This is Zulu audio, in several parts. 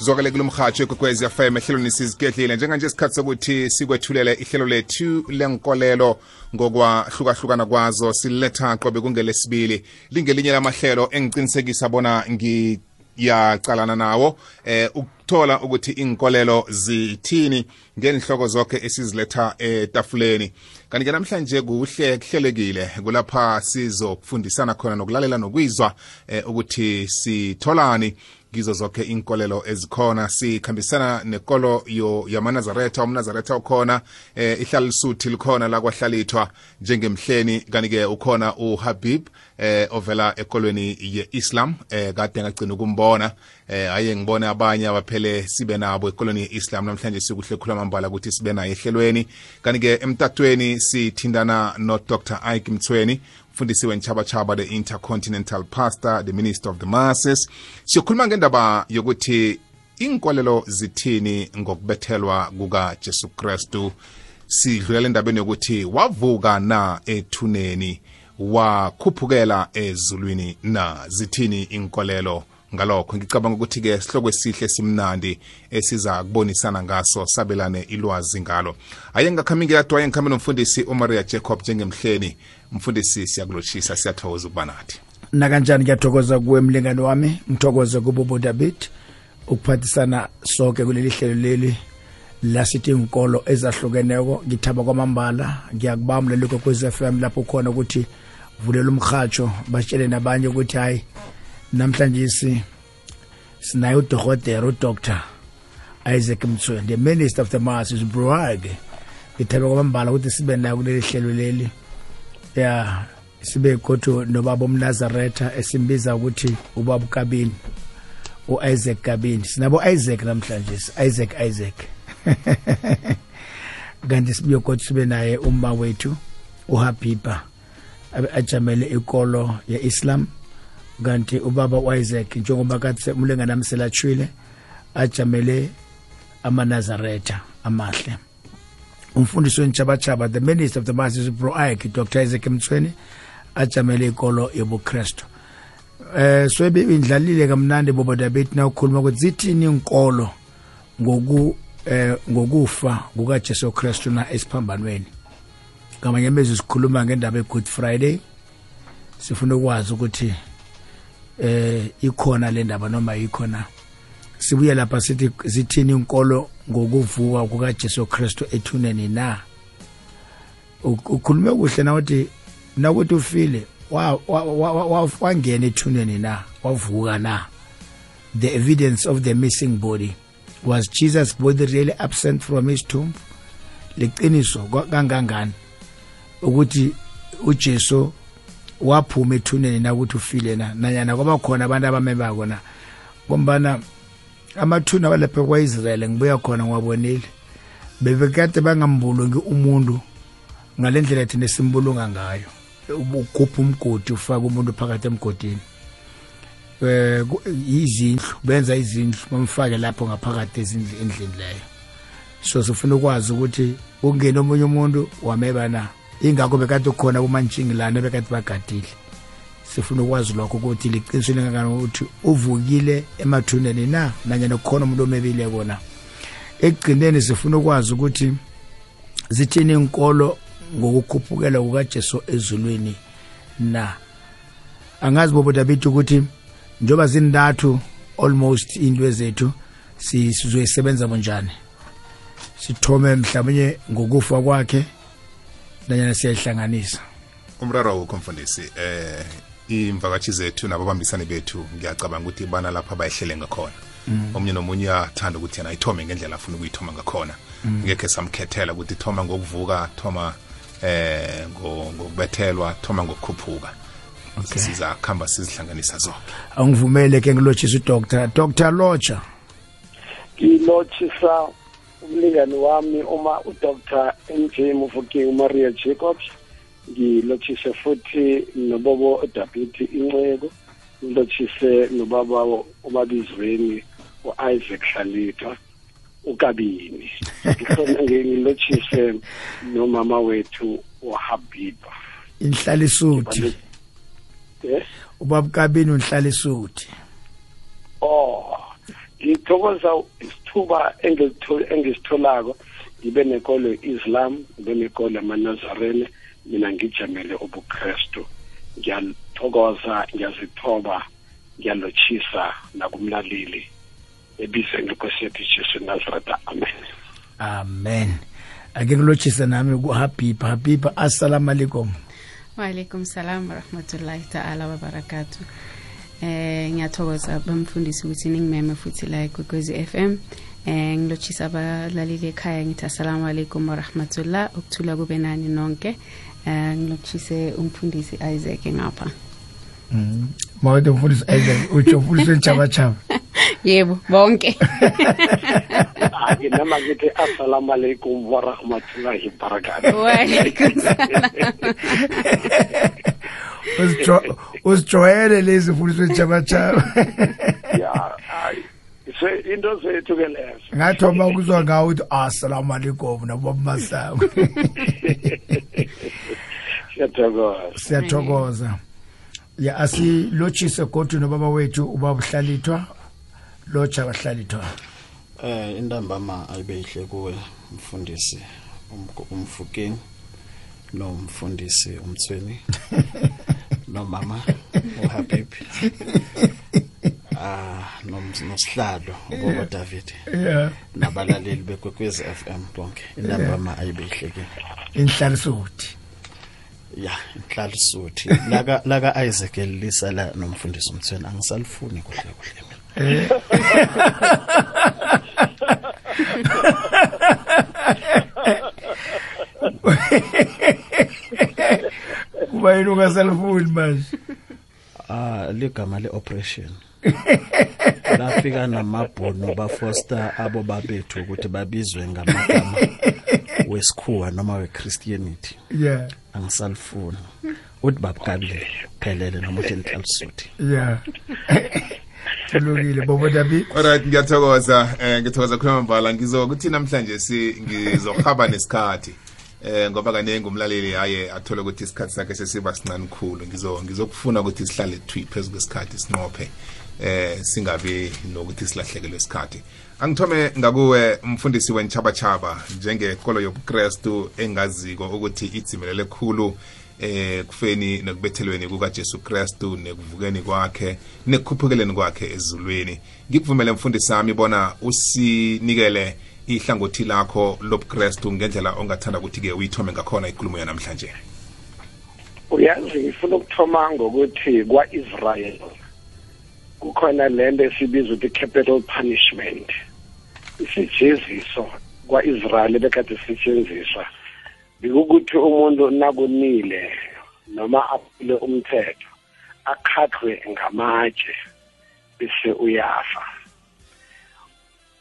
zwakale kulo mhatsho ekwekwezi fm ehlelweni sizigedlile njenganje isikhathi sokuthi sikwethulele ihlelo lethu lenkolelo ngokwahlukahlukana kwazo siletha qobe kungelesibili. Lingelinye lamahlelo engicinisekisa bona ngiyacalana nawo eh ukuthola ukuthi inkolelo zithini ngenihloko zonke esiziletha etafuleni. Kanti ke namhlanje kuhle kuhlelekile kulapha sizokufundisana khona nokulalela nokwizwa eh, ukuthi sitholani kizo zonke inkolelo ezikhona. Sikhambisana nekolo yamanazaretha umnazaretha ukhona eh, ihlala lisuthi likhona lakwahlalithwa njengemhleni kanti-ke ukhona uhabib eh, ovela ekolweni ye-islam eh, kade ngagcina ukumbona eh, aye ngibone abanye abaphele sibe nabo ekolweni ye-islam. Namhlanje sikuhle khuluma mbala ukuthi sibe naye ehlelweni. Kanti-ke emtatweni sithindana no-dr ike mthweni umfundisi wenchaba-chaba the intercontinental pastor the minister of the masses. Siyokhuluma ngendaba yokuthi inkolelo zithini ngokubethelwa kukajesu kristu? Sidlulela endabeni yokuthi wavuka na ethuneni? Wakhuphukela ezulwini na? Zithini inkolelo ngalokho ngicabanga ukuthi-ke sihloko esihle simnandi esiza kubonisana ngaso sabelane ilwazi ngalo. Aye ngakhambi ngiyadwa ngikhambe nomfundisi umaria jacob njengemhleni. Mfundisi siyakulotshisa siyathokoza ukuba nathi. Nakanjani ngiyathokoza kuwe mlingani wami? Ngithokoze kubobo david ukuphathisana sonke kuleli hlelo leli lasithi inkolo ezahlukeneko. Ngithaba kwamambala ngiyakubamula lokho kokwez f m lapho khona ukuthi vulela umrhatsho batshele nabanye ukuthi hayi namhlanje si sinaye udokotela udoctor isaac mthweni the minister of the masses brag ngithabe kwamambala ukuthi sibe nayo kuleli hlelo leli ya sibe kodwa nobaba umnazaretha esimbiza ukuthi ubaba ukabini uIsaac Kabini. Sinabo Isaac namhlanje Isaac Isaac. Kanti sibuye kodwa sibe naye umma wethu uHabiba ajamele ikolo yeIslam. Kanti ubaba uIsaac njengoba kathi umlengana namselatshwile ajamele amanazaretha amahle. Umfundisi wentshabachaba the minister of the masses bro ike dr isaac mthweni ajamele ikolo yobuKristu. Eh so indlalile kamnandi bobo bethu na ukhuluma ukuthi zithini inkolo ngoku eh ngokufa kukaJesu Kristu na esiphambanweni. Ngamanye amezwi sikhuluma ngendaba eGood Friday sifuna ukwazi ukuthi eh ikhona le ndaba noma ikhona sibuye lapha sithi zithini inkolo ngokuvuka kukaJesu Kristu ethuneni na? Ukhulume kuhle na uthi nakuthi ufile wangena ethuneni na? Wavuka na? The evidence of the missing body. Was Jesus body really absent from his tomb? Liqiniso kangangani? Ukuthi uJesu waphuma ethuneni na ukuthi ufile na? Nanyana kwaba khona abantu abamebako na ngombana amathuna walapha kwa-israyeli ngibuya khona ngiwabonile bebekade bangambulungi umuntu ngale ndlela thina simbulunga ngayo. Ukhupha umgodi ufaka umuntu phakathi emgodini. Eh izindlu benza izindlu bamfake lapho ngaphakathi endlini leyo. So sifuna ukwazi ukuthi ungena omunye umuntu wameba na ingakho bekade khona kumantshingilane bekade bagadile. Sifuna ukwazi lokho ukuthi liqiniso lingakani ukuthi uvukile emathuneni na nanyana kukhona umuntu omebile kona ekugcineni sifuna ukwazi ukuthi zithini inkolo ngokukhuphukela kukaJesu ezulwini na. Angazi bobo dabithi ukuthi njoba zindathu almost into ezethu sizoyisebenza bunjani? Sithome mhlawumnye ngokufa kwakhe nanyana siyayihlanganisa. Umraro wokho mfundisi eh imvakatshi zethu nababambisane bethu ngiyacabanga ukuthi bana lapha bayihlele ngakhona. Mm. omunye nomunye uyathanda ukuthi yena ayithome ngendlela afuna ukuyithoma ngakhona. Mm. ngekhe samkhethela ukuthi thoma ngokuvuka thoma eh ngokubethelwa thoma ngokukhuphuka. Okay. siza kuhamba sizihlanganisa zonke angivumele ke ngilotshisa udr dr lotsha. Ngilotshisa umlingani wami uma udr mj muvuki umaria jacobs ngilothise futhi nobobo David Inceko ngilothise nobaba ubabizweni uIsaac Hlalithwa ukabini. Ngifuna ngilothise nomama wethu uHabiba inhlala isuthi yes ubaba kabini unhlala isuthi oh ngithokoza isithuba engilitho- engisitholako ngibe nekolo islam ngibe nekolo yamanazarene mina ngijamele ubukrestu ngiyathokoza ngiyazithoba ngiyalotshisa nakumlaleli. Ebizweni lenkosi yethu jesu nazareta amen. Amen. Ake ngilotshise nami kuhabibha. Habibha assalamu alaikum. Waalaikum salam warahmatullahi ta'ala wabarakatu Eh ngiyathokoza bamfundisi ukuthi ningimeme futhi la kwekwezi f m. Eh ngilotshisa abalaleli ekhaya ngithi assalamu alaikum warahmatullah. Ukuthula kube nani nonke. Ngilotshise umfundisi Isaac ngapha. mawethe umfundisi isaac utsho umfundisi wentshabachaba Yebo bonke. ake nama ngithi assalamu alaikum warahmatullahi wabarakatuh. Uzijwayele lezi mfundisi ya. se into zethu ke lezo. Ngathoma ukuzwa ngawo ukuthi assalamu alaikum nabobamasango siyathokoza. Siyathokoza. Ya asilotshise kodwa nobaba wethu ubaba uhlalithwa lotsha bahlalithwa Eh intambama ayibeyihle kuwe mfundisi umfukeni nomfundisi umthweni nomama uHabib ah nosihlalo ubaba David. yeah. Nabalaleli bekwekwezi FM bonke intambama ma ayibehleke. Inhlalisuthi. Ya inhlalisuthi. Laka laka Isaac elisa la nomfundisi umthweni angisalifuni kuhle kuhle mina. Kuba yini ungasalifuni manje? Ah ligama leoperation. Lafika namabhono bafoster abo babethu ukuthi babizwe ngamagama wesikhuwa noma weChristianity. ya Angisalifuni. Uthi babukabile phelele noma uthi inhlalisuthi. ya tulukile bobo dabi alright ngiyathokoza eh ngithokoza khuluma mbala ngizokuthi namhlanje si ngizohaba nesikhathi eh ngoba kaningi umlaleli haye athole ukuthi isikhathi sakhe sesiba sincane khulu ngizo ngizokufuna ukuthi sihlale thwi phezulu kwesikhathi sinqophe eh singabi nokuthi silahlekelwe isikhathi. Angithome ngakuwe umfundisi wentshabachaba njengekolo yobuKristu engaziko ukuthi idzimelele khulu eh kufeni nekubethelweni kukaJesu Kristu nekuvukeni kwakhe nekukhuphukeleni kwakhe ezulwini. Ngikuvumele mfundisi sami bona usinikele ihlangothi lakho lobuKristu ngendlela ongathanda ukuthi ke uyithome ngakhona inkulumo yanamhlanje. Uyazi ngifuna ukuthoma ngokuthi kwa-israyeli kukhona lento esibiza ukuthi capital punishment. Isijeziso kwa-israyeli bekade sisetshenziswa bikukuthi umuntu nakunile noma aphule umthetho akhathwe ngamatshe bese uyafa.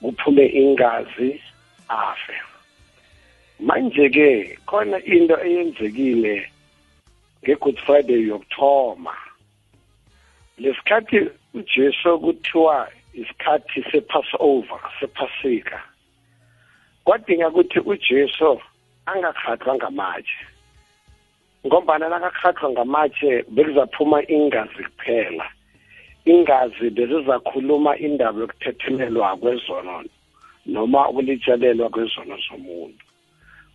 Kuphume ingazi afe. Manje-ke khona into eyenzekile nge-good friday yokuthoma. Lesikhathi ujesu kuthiwa isikhathi se-passover sephasika kwadinga ukuthi ujesu angakhathwa ngamatshe. Ngombana nakakhathwa ngamatshe bekuzaphuma ingazi kuphela. Ingazi bezizakhuluma indaba yokuthethelelwa kwezono noma ukulitshelelwa kwezono zomuntu.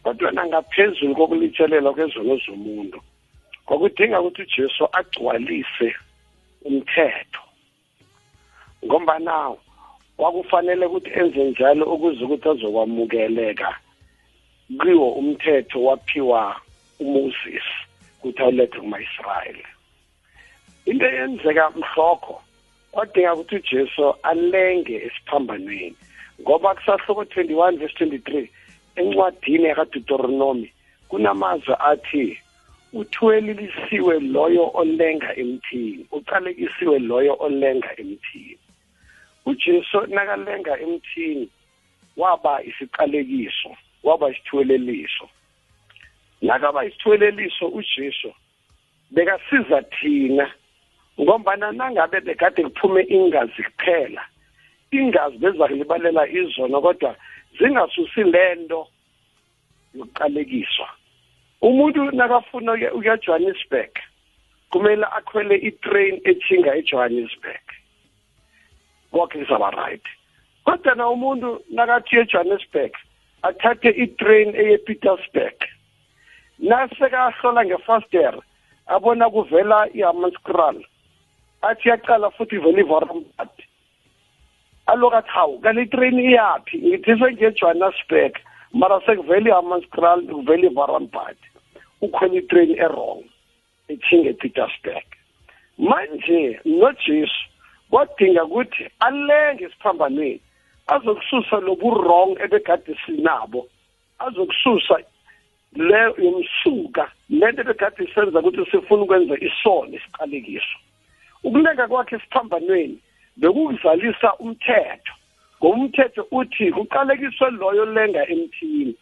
Kodwa nangaphezulu kokulitshelelwa kwezono zomuntu kwakudinga ukuthi ujesu agcwalise umthetho. Ngombana kwakufanele ukuthi enze njalo ukuze ukuthi azokwamukeleka kiwo umthetho waphiwa uMoses ukuthi awulethe kuma-Israyeli into eyenzeka mhlokho kwadinga ukuthi ujesu alenge esiphambanweni ngoba kusahloko 21 verse 23 encwadini yakadeuteronomy kunamazwi athi uthwelilisiwe loyo olenga emthini uqalekisiwe loyo olenga emthini. Ujesu nakalenga emthini waba isiqalekiso waba isithweleliso. Nakaba isithweleliso ujesu bekasiza thina ngombana nangabe bekade kuphume ingazi kuphela ingazi bezakulibalela izono kodwa zingasusi lento yokuqalekiswa. Umuntu nakafuna ukuya Johannesburg kumele akhwele itrain ethinga eJohannesburg. Konke kuzaba right. Kodwa na umuntu nakathi ejohannesburg athathe itrain eye petersburg nasekahlola ngefastere abona kuvela ihammanskraal athi yaqala futhi ivela ivorambat aloku athi hawu kanti itrain iyaphi? Ngithi sengiyejohannesburg mara sekuvela ihammanskraal kuvela ivorambat ukhwela itrain erong ethinge epetersburg manje nojesu kwadinga ukuthi alenge esiphambanweni azokususa lobu wrong ebegade sinabo azokususa le yomsuka lento ebegade senza ukuthi sifuna ukwenza isono isiqalekiso ukulenga kwakhe esiphambanweni bekuzalisa umthetho ngoba umthetho uthi kuqalekiswe loyo lenga emthini.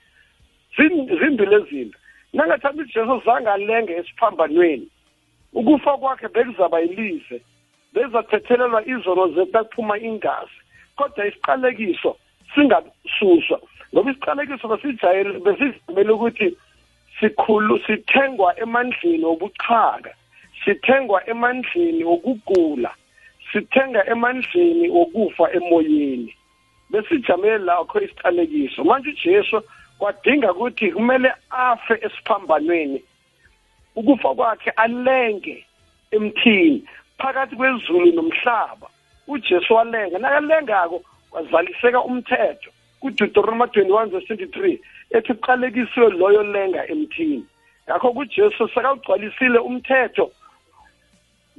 Zimbili ezinto nangathi ujesu zange alenge esiphambanweni. Ukufa kwakhe bekuzaba yilize bezathethelelwa izono zethu akuphuma ingazi. Kodwa isiqalekiso singasuswa ngoba isiqalekiso besijayele besijamele ukuthi sikhulu sithengwa emandleni wobuchaka sithengwa emandleni wokugula sithenga emandleni wokufa emoyeni. Besijamele lakho isiqalekiso. Manje ujesu kwadinga ukuthi kumele afe esiphambanweni. Ukufa kwakhe alenge emthini phakathi kwezulu nomhlaba. uJesu walenga nakalengako wazaliseka umthetho kuDeuteronomy 21 verse 23 ethi kuqalekisiwe loyo lenga emthini. Ngakho kuJesu sekawugcwalisile umthetho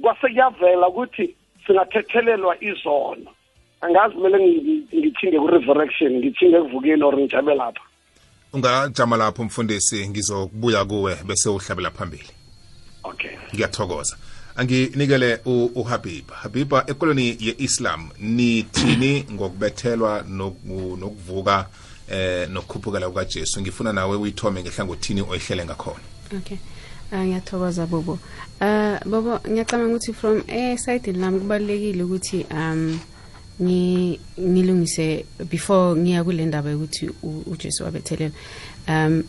kwase kuyavela ukuthi singathethelelwa izono angazi kumele ngithinge ku-resurrection ngithinge ekuvukeni or ngijabe lapha. Ungajama lapho mfundisi ngizokubuya kuwe bese uhlabela phambili. Okay. Ngiyathokoza. Anginikele uhabib habiba ekoloni ye-islam nithini ngokubethelwa nokuvuka eh nokukhuphukela kukajesu? Ngifuna nawe uyithome ngehlangothini oyihlele ngakhona. Okay. Uh, ngiyathokoza bobo. Uh, bobo ngiyacabanga ukuthi from esayidini lami kubalulekile ukuthi um ngilungise before ngiya kule ndaba yokuthi ujesu wabethelela um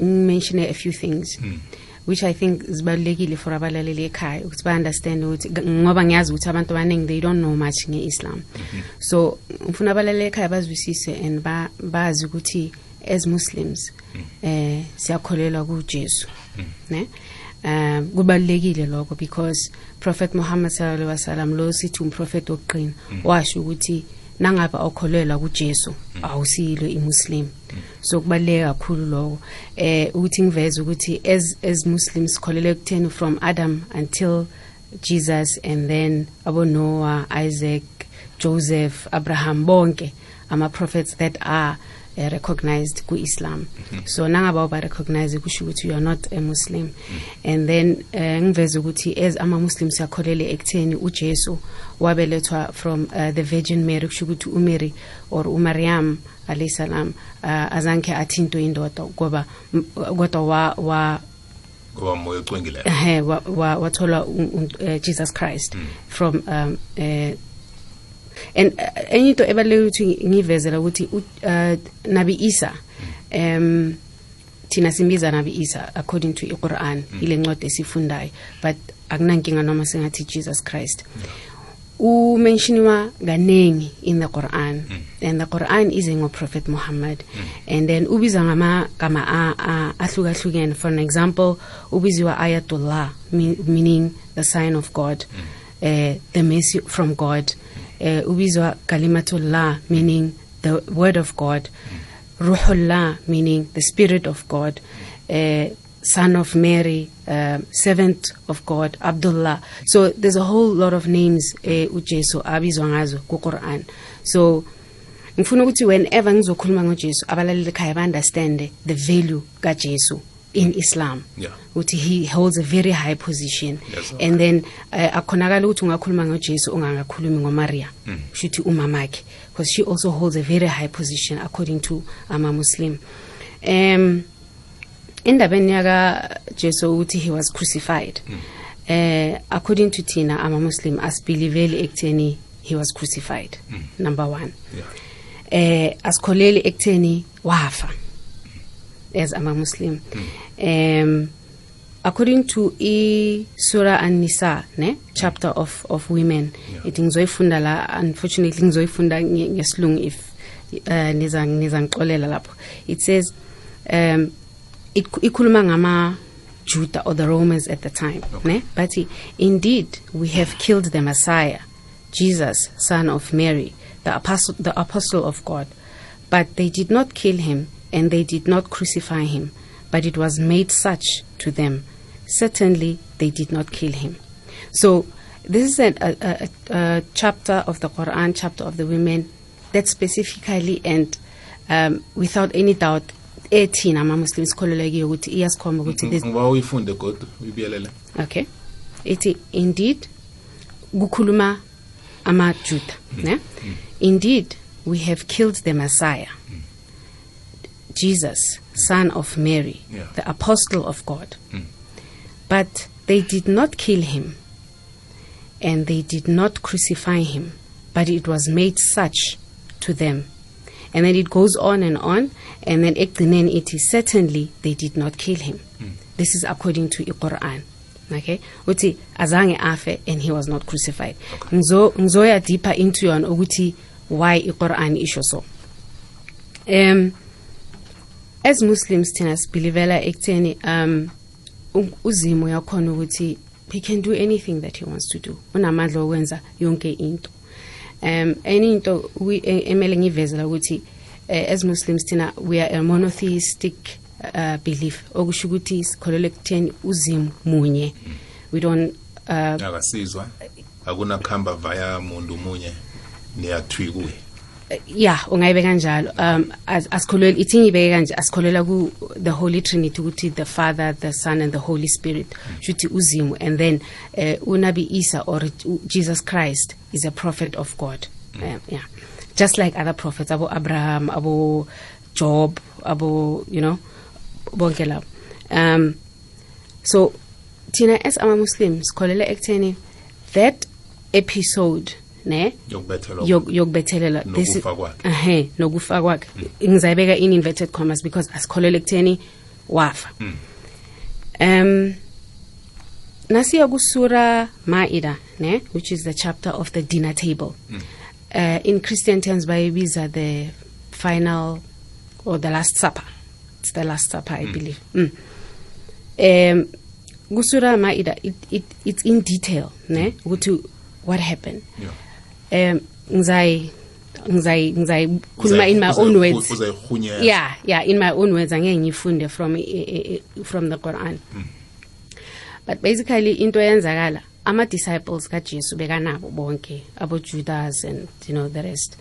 ngimentione a few things mm. which i think zibalulekile for abalaleli ekhaya ukuthi ba-understand ukuthi ngoba ngiyazi ukuthi abantu abaningi they don't know much nge-islam mm -hmm. so ngifuna abalaleli ekhaya bazwisise and bazi ukuthi as muslims mm. eh siyakholelwa kujesu mm. ne um kubalulekile lokho because prophet muhammad sallallahu wasallam lo sithi umprofethi wokuqina mm. washo ukuthi nangabe okholelwa kujesu awusiyilo imuslim. So kubaluleke kakhulu lokho. Eh ukuthi ngiveze ukuthi as as muslims sikholele kutheni from adam until jesus and then abo noah isaac joseph abraham bonke ama prophets that are uh, recognized ku-islam mm -hmm. so nangaba ba recognize kusho ukuthi you are not a muslim mm -hmm. and then uh, ngiveze ukuthi as ama-muslim siyakholele ekutheni ujesu wabelethwa from uh, the virgin mary kusho ukuthi umary or umaryam alayhi salam uh, azange athinto indoda ngoba kodwa wa, wa ngoba wa, ocwengileyo wathola uh, jesus christ mm. from um, uh, and uh, enye into ebaluleke ukuthi ngivezela ukuthi uh, nabi isa um thina simbiza nabi isa according to iquran mm. ile ncwadi esifundayo but akunankinga noma singathi jesus christ umenshiniwa kaningi in the quran mm. and the quran is ngoprophet muhammad mm. and then ubiza ngamagama ahlukahlukene for an example ubiziwa ayatullah meaning the sign of god uh, the mercy from god mm. Uh, ubizwa kalimatullah meaning the word of god. Ruhullah meaning the spirit of god. Uh, son of mary uh, servant of god abdullah. So there's a whole lot of names uh, ujesu abizwa ngazo ku-quran. So ngifuna ukuthi whenever ngizokhuluma ngojesu abalaleli ekhaya ba-understande the value kajesu in Islam. Yeah. ukuthi he holds a very high position. Yes, and then uh, akhonakala ukuthi ungakhuluma ngoJesu ungangakhulumi ngoMaria Mm. shuthi umamakhe. Because she also holds a very high position according to ama Muslim. Um indabeni yaka Jesu ukuthi he was crucified. Eh according to thina ama Muslim asibiliveli ekutheni he was crucified. Mm. number 1 Yeah. uh, asikholeli ekutheni wafa as ama muslim. Um according to i surah an-nisa ne chapter of of women ithi ngizoyifunda la unfortunately ngizoyifunda nge- ngesilungu if uh, niza niza ngixolela lapho. It says um it ikhuluma ngama Judah or the Romans at the time ne? But indeed we have killed the Messiah Jesus son of Mary the apostle the apostle of God. But they did not kill him and they did not crucify him but it was made such to them. Certainly they did not kill him. So this is a, a, a, a chapter of the Quran chapter of the women that specifically and um, without any doubt ethina ama-muslims sikholelwa kiyo ukuthi iyasikhomba ukuthi this ngiba uyifunde kodwa uyibiyelele okay. Ithi indeed kukhuluma amajuda ne? Indeed we have killed the messiah jesus son of mary Yeah. the apostle of god. But they did not kill him and they did not crucify him but it was made such to them. And then it goes on and on and then ekugcineni it is certainly they did not kill him. This is according to the Quran. okay? Uthi azange afe and he was not crucified. Ngizo ngizoya deeper into yona ukuthi why iquran isho so. Um as muslims thina sibhilivela ekutheni um uzimo uyakhona ukuthi he can do anything that he wants to do. Unamandla okwenza yonke into. Um enye into e- emele ngivezela ukuthi eh, as muslims thina we are a monotheistic uh, belief. Okusho ukuthi sikholelwa ekutheni uzimo munye. We don't uh, akasizwa. Akunakuhamba vaya muntu munye niyathwi kuye ya ungayibeka kanjalo um as- asikholelwa ibeke kanje asikholelwa ku the holy trinity ukuthi the father the son and the holy spirit shuthi uzimu and then uh, unabi isa or jesus christ is a prophet of god. Um, yeah. Just like other prophets abo abraham abo job abo you know bonke labo. Um so thina as ama-muslims sikholelwa ekutheni that episode ne? Yokubethelwa yok- yokubethelela This is- Nokufa kwakhe. ehe nokufa kwakhe. Ngizayibeka in inverted commas because asikholele ekutheni wafa. Um nasiya kusura maida ne? Which is the chapter of the dinner table. Uh, in christian terms bayibiza the final or the last supper. It's the last supper i believe. Mm. um kusura maida it, it, it's in detail ne? Ukuthi what happened. Yeah. Um ngizay ngizay ngizayikhuluma in my own words. yeah yeah in my own words angeke ngifunde from i- i- from the Quran. But basically into yenzakala ama disciples kaJesu bekanabo bonke abo Judas and you know the rest.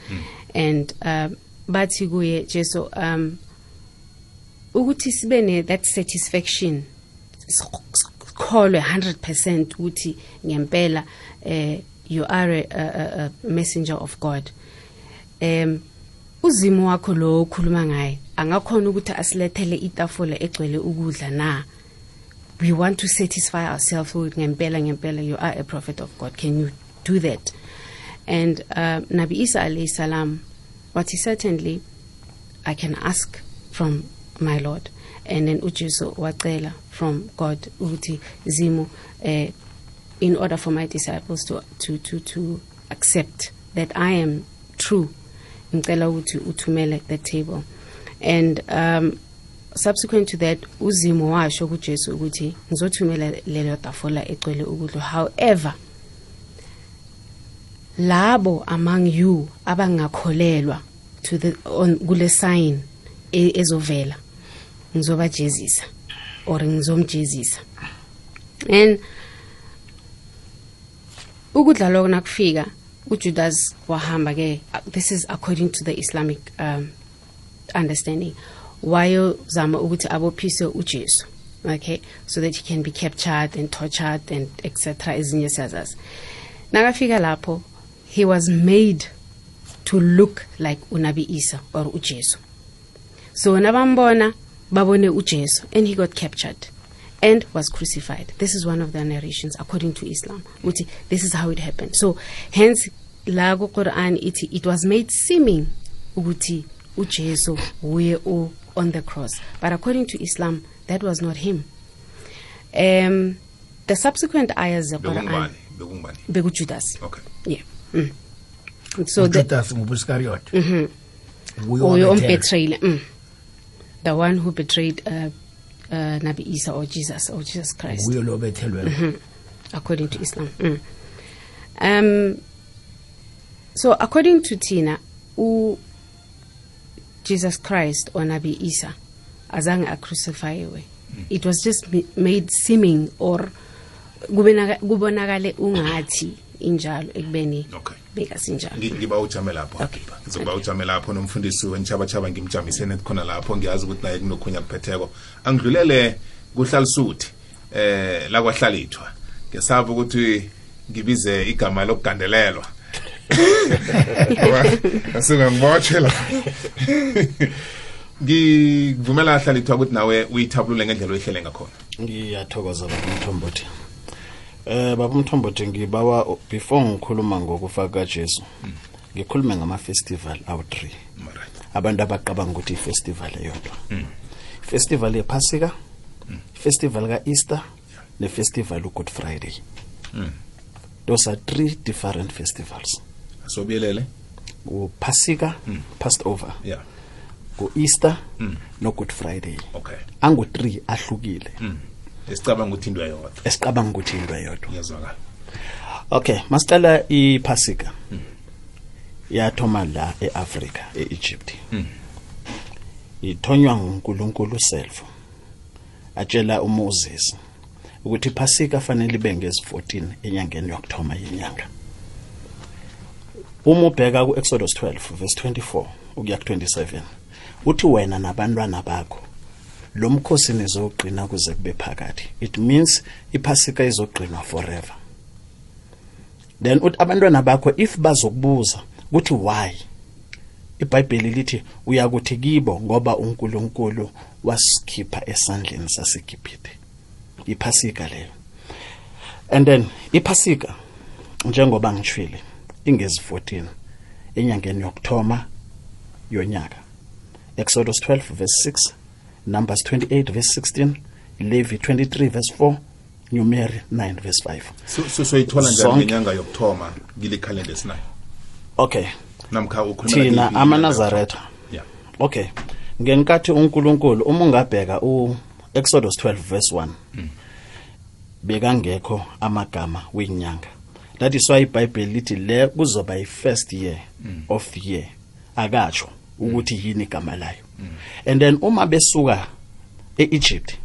And um bathi kuye Jesu um ukuthi sibe ne that satisfaction sikholwe 100 percent ukuthi ngempela eh you are a, a, a messenger of God. Em uzimo wakho lo okhuluma ngaye angakhona ukuthi asilethele itafula egcwele ukudla na? We want to satisfy ourselves with ngempela ngempela you are a prophet of God. Can you do that? And uh, Nabi Isa alayhi salam what he certainly I can ask from my Lord. And then uJesu wacela from God ukuthi zimo eh in order for my disciples to to to to accept that I am true. Ngicela ukuthi uthumele the table. And um subsequent to that uzimo washo kuJesu ukuthi ngizothumela lelo tafula egcwele ukudla. However labo among you abangakholelwa to the on kule sign e- ezovela ngizobajezisa or ngizomjezisa. And ukudla lokho nakufika uJudas wahamba ke this is according to the Islamic um, understanding. Wayozama ukuthi abophise uJesu okay? So that he can be captured and tortured and etc ezinye siyazazi. Nakafika lapho he was made to look like unabi Isa or uJesu. So nabambona babone uJesu and he got captured and was crucified. This is one of the narrations according to Islam uthi this is how it happened. So hence la ku Quran ithi it was made seeming ukuthi uJesu uye o on the cross. But according to Islam that was not him. Um the subsequent ayahs zequran bekungubani? Bekungubani? bekujudas. Okay. Yeah. Mm. so the ujudas ngubuskariot nguye uyo owabethela. ombethrayile mm. the one who betrayed uh, uh, nabi isa or jesus or jesus christ nguye lo obethelwe according to Islam. Mm. Um, so according to Tina, u Jesus Christ or Nabi Isa azange acrucifyiwe. It was just made seeming or kubonakale ungathi injalo ekubeni Okay. Beka sinjalo. Ngi- ngiba ujame lapho. Okay. ngizokuba ujame lapho. Nomfundisi wentshabatshaba ngimjamisene khona lapho. Ngiyazi ukuthi naye kunokhunya kuphetheko angidlulele kuhlalisuthi eh la kwahlalithwa. Ngesaba ukuthi ngibize igama lokugandelelwa. Asuka ngibotshwe la. Ngivumela hlalithwa ukuthi nawe uyithabulule ngendlela oyihlele ngakhona. Ngiyathokoza baba mthombothi eh baba mthombothi ngibawa before ngikhuluma ngokufaka kaJesu ngikhulume ngama festival awu3 Alright. abantu abaqabanga ukuthi ifestival eyodwa. Festival yephasika festival kaEaster ne-festival uGood Friday. Those are three different festivals. Asobiyelele? Uphasika passover. Yeah. Ku-easter no-good friday. Okay. Angu-3 ahlukile. Esicabanga ukuthi into eyodwa esiqabanga ukuthi into eyodwa ngiyazwakala. Okay masicala iphasika. Yathoma la e-afrika e-egypt. Ithonywa ngunkulunkulu self. Atshela umoses ukuthi iphasika fanele ibe ngezi-14 enyangeni yokuthoma yenyanga. Uma ubheka ku-exodus 12 verse 24 ukuya ku-27 uthi wena nabantwana bakho lo mkhosi nizogqina kuze kube phakathi. It means iphasika izogqinwa forever. Then uthi abantwana bakho if bazokubuza ukuthi why iBhayibheli lithi uyakuthi kibo ngoba uNkulunkulu wasikhipha esandleni saseGibhithe. Iphasika leyo. And then iphasika njengoba ngishwile ingezi 14 enyangeni yokthoma yonyaka Exodus 12 verse 6 Numbers 28 verse 16 Levi 23 verse 4 Numeri 9 verse 5 So- so soyithola njani ngenyanga yokuthoma ngile calendar esinayo? Okay. Namkha ukhulumela thina amaNazaretha yeah. Okay. Ngenkathi uNkulunkulu uma ungabheka u Exodus 12 verse 1 bekangekho amagama wenyanga. That is why iBhayibheli lithi le kuzoba i first year of the year. Akatsho ukuthi yini igama layo. And then uma besuka e-egypt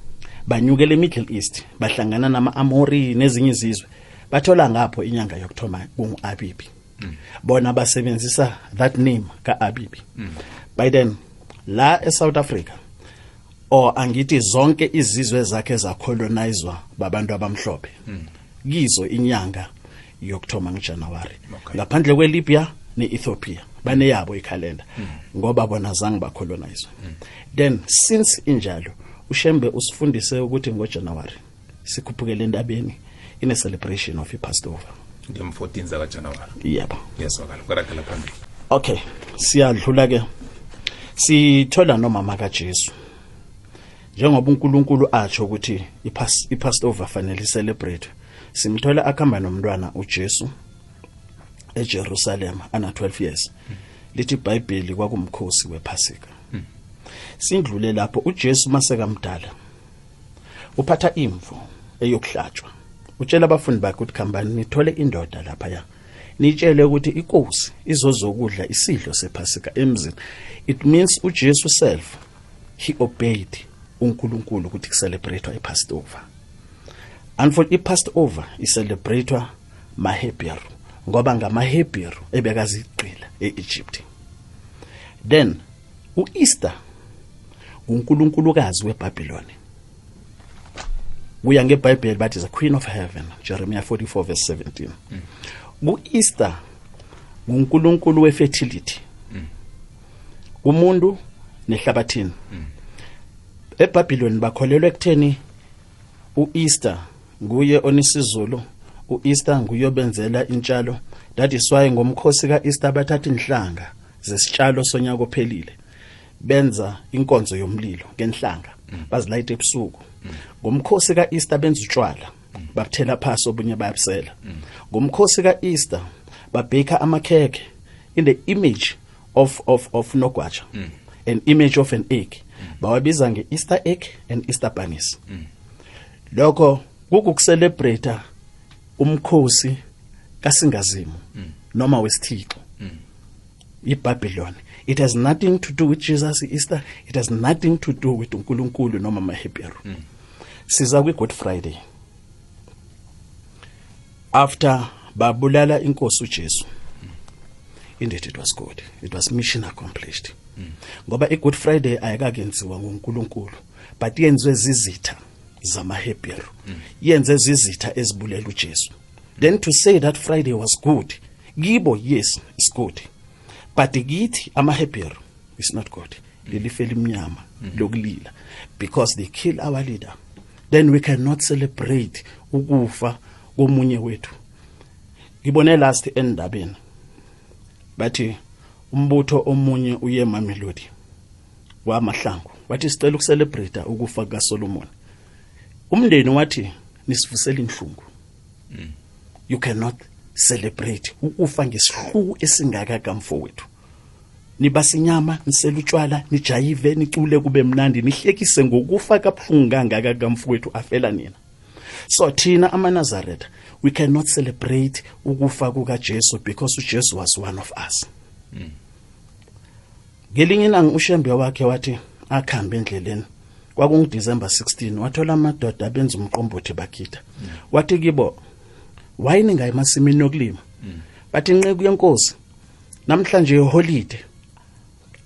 banyukela eMiddle East bahlangana nama-Amori nezinye izizwe bathola ngapho inyanga yokuthoma kungu-Abibi mm. bona basebenzisa that name ka-Abibi mm. by then la e-south Africa or angithi zonke izizwe zakhe zacolonizwa babantu abamhlophe kizo inyanga yokuthoma ngejanuwari Okay. ngaphandle kweLibya neEthiopia baneyabo ikhalenda ngoba bona zange bacolonizwe then since injalo ushembe usifundise ukuthi ngoJanuary sikhuphukele entabeni ine celebration of iPassover. Ngem-14 zakajanuwari. Yebo. Ngiyazwakala kukaragela phambili. Okay siyadlula ke. Sithola nomama kaJesu. Njengoba uNkulunkulu atsho ukuthi iPas- iPassover fanele icelebrate simthola akhamba nomntwana uJesu. eJerusalem ana 12 years. Lithi iBhayibheli kwakumkhosi wePhasika. Sindlule lapho uJesu masekamdala uphatha imvu eyokuhlatshwa. Utshela abafundi bakhe ukuthi khambani nithole indoda lapha ya nitshele ukuthi inkosi izozokudla isidlo sephasika emzini. It means uJesu self he obeyed uNkulunkulu ukuthi kucelebratewa iPassover and for iPassover icelebratewa maHebheru ngoba ngamaHebheru ebekaziqila eEgypt. Then uEaster uNkulunkulukazi weBhabhiloni kuya ngeBhayibheli bathi the queen of heaven Jeremiah 44 verse 17 ku-Easter nguNkulunkulu wefertility. Umuntu nehlabathini. eBhabhiloni bakholelwa ekutheni uEaster nguye onisizulu uEaster nguye obenzela intshalo. That is why ngomkhosi kaEaster bathatha inhlanga zesitshalo sonyaka ophelile benza inkonzo yomlilo ngenhlanga bazilayita ebusuku. Ngomkhosi kaEaster benza utshwala babuthela phasi obunye bayabusela. Ngomkhosi kaEaster babheka amakhekhe in the image of of of nogwaja an image of an egg. Bawabiza nge-easter egg and easter bunnies. Lokho kukucelebrate umkhosi kasingazimu noma wesithixo. iBabylon it has nothing to do with Jesus Easter. It has nothing to do with uNkulunkulu noma amaHebrew siza kwi Good Friday. After babulala inkosi uJesu indeed it was good. It was mission accomplished. Ngoba i Good Friday ayikakenziwa nguNkulunkulu but yenziwe zizitha zamaHebrew yenze zizitha ezibulela uJesu. Then to say that Friday was good kibo yes it's good. But kithi amaHebrew is not good. Lelife elimnyama lokulila because they kill our leader. Then we cannot celebrate ukufa komunye wethu. Ngibone last endabeni bathi umbutho omunye uye Mamelodi wamahlangu. Wathi sicela ukucelebrate ukufa kaSolomon umndeni wathi nisivusela inhlungu you cannot celebrate. Ukufa ngesihluku esingaka kamfowethu niba sinyama nisela utshwala nijayive nicule kube mnandi nihlekise ngokufa kabuhlungu kangaka kamfowethu afela nina. So thina amaNazaretha we cannot celebrate ukufa kukaJesu because uJesu was one of us. Ngelinye ilanga ushembe wakhe wathi akhambe endleleni. kwakungu-December 16 wathola amadoda abenza umqombothi bakhitha wathi kibo why ningayi emasimini yokulima bathi inqeku yenkosi namhlanje iholiday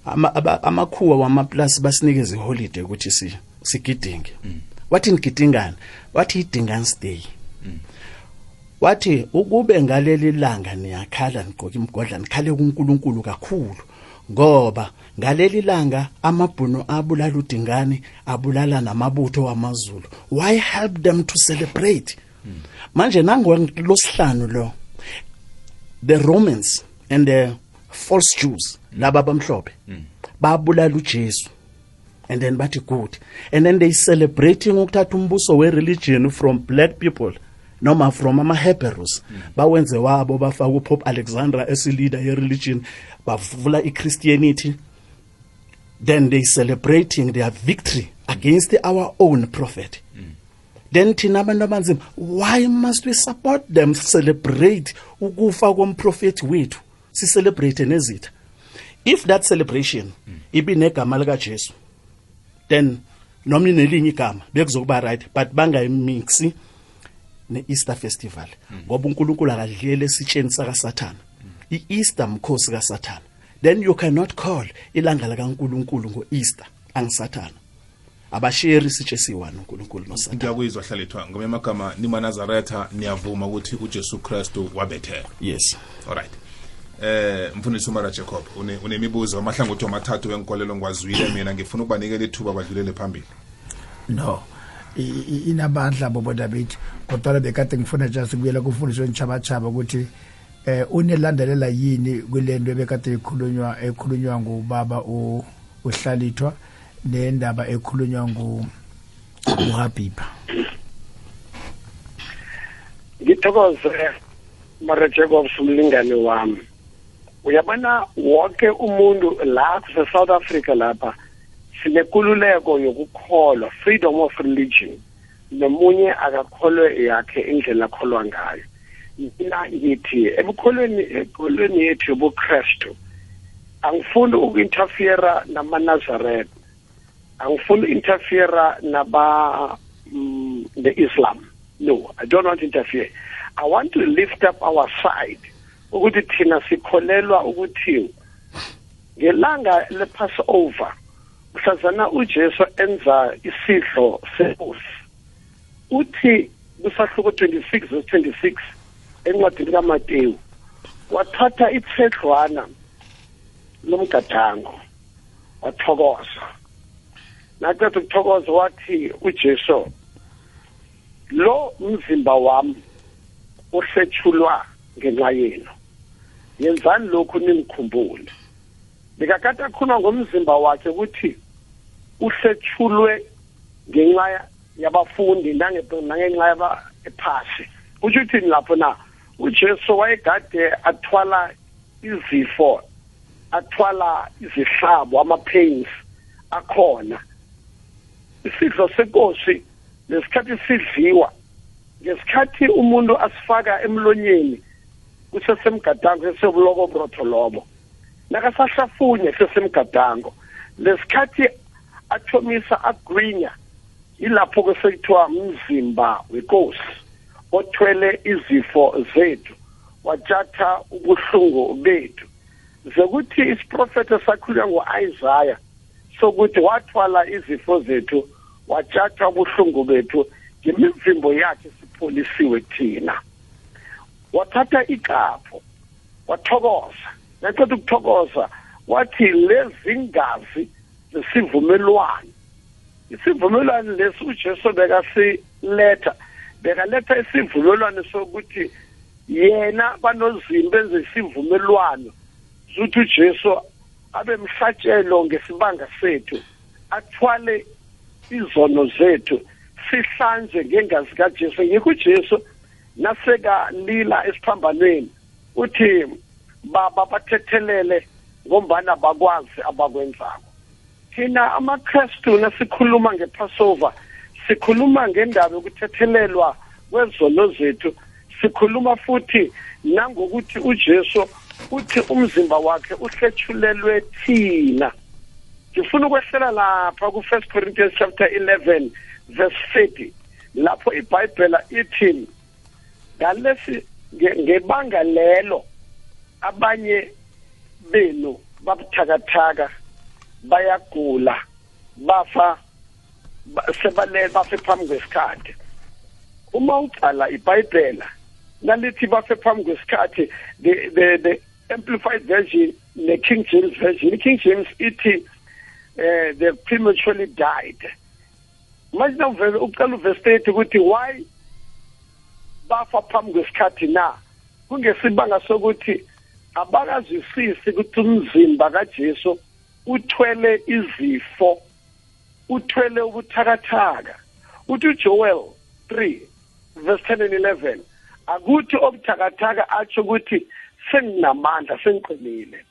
ama aba- amakhuwa wamaplasi basinikeza iholiday ukuthi si sigidinge. Wathi nigidingani wathi idingans day. Wathi ukube ngaleli langa niyakhala nigqoka imgodla nikhale kuNkulunkulu kakhulu ngoba ngaleli langa amabhuno abulala udingane abulala namabutho wamazulu. Why help them to celebrate? Manje nangolosihlanu lo the romans and the false jews laba bamhlophe babulala uJesu. And then bathi good and then they celebrating ukuthatha umbuso we religion from black people noma from ama Hebrews bawenze wabo bafaka uPope alexandra esileader yereligion ye religion bavula iChristianity then they celebrating their victory against our own prophet. Then thina abantu abanzima why must we support them celebrate ukufa komprofeti wethu? Si celebrate nezitha. If that celebration ibinegama lika Jesu then noma inelinye igama bekuzokuba right but bangayimixi ne-Easter festival. Ngoba uNkulunkulu akadlele esitsheni saka Satan i-Easter mkhosi kaSatan then you cannot call ilanga likaNkulunkulu ngo-Easter. Angisathana abasheri isitshe siwani uNkulunkulu noSatan ngiyakuyizwa hlalethwa ngomye amagama nimanazaretha niyavuma ukuthi ujesu kristu wabethelwa yes. Alright eh mfundisi umara jacob une- unemibuzo amahlangothi amathathu wenkolelo ngiwazwile mina ngifuna ukubanikela ithuba badlulele phambili. No. I- i- inabandla boboda bethi kodwa bekade ngifuna just ukuyela kumfundiso wenchaba ukuthi eh unelandelela yini kulento ebekade ikhulunywa ekhulunywa ngubaba u- uhlalithwa nendaba ekhulunywa ngu uHabiba ngithokoze mara Jacobs umlingane wami. Uyabona wonke umuntu la kuse-south africa lapha sinekululeko yokukholwa freedom of religion. Nomunye akakholwe yakhe indlela akholwa ngayo. Mina ngithi ebukholweni ekholweni yethu yobukrestu angifuni uku-interfere namanazaretha angifuni uku-interfere naba mm, the islam no i don't want to interfere. I want to lift up our side ukuthi thina sikholelwa ukuthi ngelanga le-passover kusazana ujesu enza isidlo senkosi. Uthi kusahluko 26 verse 26 encwadini kamateyu wathatha ithedlwana lomgadango wathokoza. Naqeda ukuthokoza wathi ujesu lo mzimba wami uhlethulwa ngenxa yenu yenzani lokhu nimkhumbule? Bekakade akhuluma ngomzimba wakhe ukuthi uhlethulwe ngenxa yabafundi nangenxa yabaphasi kusho uthini lapho na? Ujesu wayegade athwala izifo athwala izihlabo ama-pains akhona. Isidlo senkosi lesikhathi sidliwa ngesikhathi umuntu asifaka emlonyeni kusesemgadango sesebulobo brotho lobo nakasahlafunye sesemgadango lesikhathi athomisa agwinya yilapho kusekuthiwa mzimba wenkosi othwele izifo zethu watshatha ubuhlungu bethu. Zekuthi isiprofetho sakhulunywa ngo-isaya sokuthi wathwala izifo zethu watshatha ubuhlungu bethu ngemivimbo yakhe sipholisiwe thina. Wathatha iqapho wathokoza. Naqeda ukuthokoza wathi lezi ngazi zesivumelwano. Isivumelwano lesi ujesu bekasiletha bekaletha isivumelwano sokuthi yena banozimba ezesivumelwano zuthi ujesu abe mhlatshelo ngesibanga sethu athwale izono zethu sihlanze ngengazi kajesu. Yikho ujesu nasekalila esiphambanweni uthi baba bathethelele ngombana bakwazi abakwenzako. Thina amakrestu nasikhuluma ngepassover sikhuluma ngendaba yokuthethelelwa kwezono zethu. Sikhuluma futhi nangokuthi ujesu uthi umzimba wakhe uhlethulelwe thina. Ngifuna ukwehlela lapha ku-first corinthians chapter 11 verse 30 lapho ibhayibhela ithi ngalesi ngebanga lelo abanye benu babuthakathaka bayagula bafa sebalele bafe phambi kwesikhathi. Uma ucala ibhayibhela nalithi bafe phambi kwesikhathi the, the, the amplified version ne-king james version i-king james ithi uh, they prematurely died. Manje nawuvele ucala uvesi 30 ukuthi why bafa phambi kwesikhathi na? Kungesibanga sokuthi abakazwisisi ukuthi umzimba kajesu uthwele izifo uthwele ubuthakathaka. Uthi ujoel 3 verse 10 and 11 akuthi obuthakathaka atsho ukuthi senginamandla sengiqinile.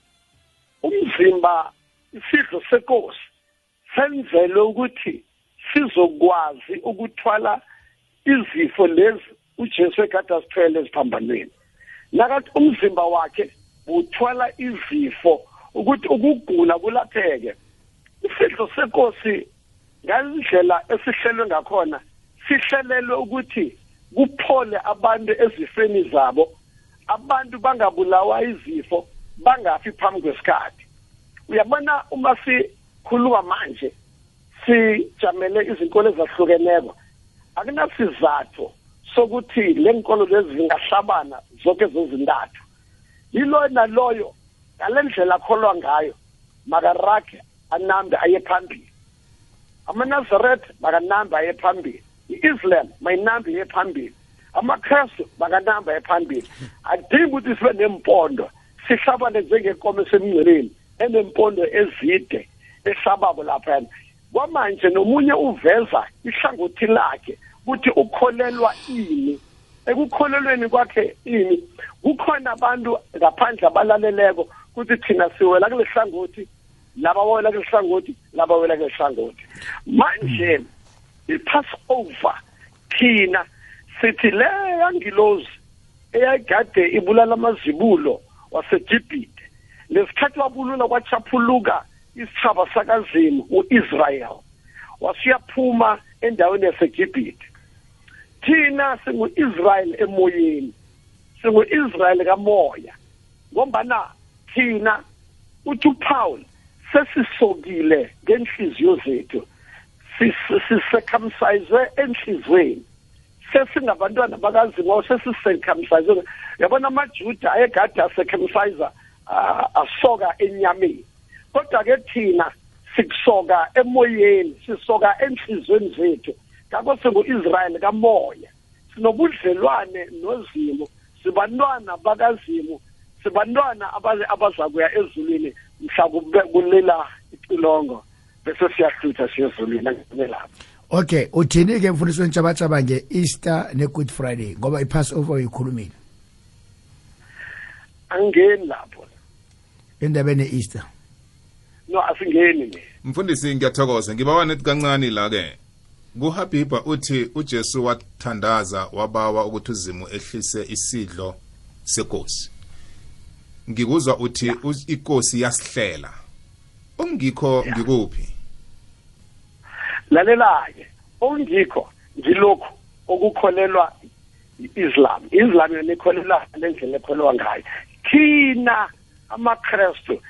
Umzimba isidlo senkosi senzelwe ukuthi sizokwazi ukuthwala izifo lezi ujesu ekade asithwele eziphambanweni. Nakathi umzimba wakhe uthwala izifo ukuthi ukugula kulapheke isidlo senkosi ngalindlela esihlelwe ngakhona sihlelelwe ukuthi kuphole abantu ezifeni zabo. Abantu bangabulawa izifo bangafi phambi kwesikhathi. Uyabona uma sikhuluma manje sijamele izinkolo ezahlukeneko. Akunasizathu sokuthi le nkolo lezi zingahlabana zonke zezintathu. Yilo naloyo ngale ndlela akholwa ngayo makarage anambe aye phambili. Amanazaret makanambe aye phambili i-islam mayinambe iye phambili amakrestu makanambe aye phambili adingi ukuthi sibe nempondo sihlabane njengenkomo esemngceleni enempondo ezide ehlabako laphayana. Kwamanje nomunye uveza ihlangothi lakhe ukuthi ukholelwa ini ekukholelweni kwakhe ini. Kukhona abantu ngaphandle abalaleleko ukuthi thina siwela kule hlangothi laba wela kule hlangothi laba wela kule hlangothi manje i-passover thina sithi le yangilozi eyayigade ibulala amazibulo wasegibhite lesikhathi wabulula kwachaphuluka isithaba sakazimu u-israyel wasiyaphuma endaweni yasegibhite thina singu-israyeli emoyeni singu-israyeli kamoya ngombana thina uthi upaul sesisokile ngenhliziyo zethu sisecircumciswe enhlizweni. Sesingabantwana bakazingo sesisecircumciswe yabona amajuda ayegade acircumcise asoka enyameni. Kodwa-ke thina sikusoka emoyeni sisoka enhlizweni zethu. Ngakho singu-israyeli kamoya. Sinobudlelwane nozimu sibantwana bakazimu sibantwana abazakuya ezulwini mhla kube kulila icilongo bese siyahlutha siyezulwini angimelapho okay uthini ke mfundisi wentshabatshaba nge-easter ne-good friday? Ngoba i-passover uyikhulumile. Angeni lapho. Endabeni ye-easter. No asingeni ne mfundisi ngiyathokoza. Ngibawa nethi kancane la-ke kuhabibha uthi ujesu wathandaza wabawa ukuthi uzimu ehlise isidlo senkosi ngikuzwa uthi inkosi yasihlela. Ongikho ngikuphi? Lalela-ke okungikho ngilokhu okukholelwa i-islam. I-islam yona ikholelwa lendlela ekholelwa ngayo. Thina amakrestu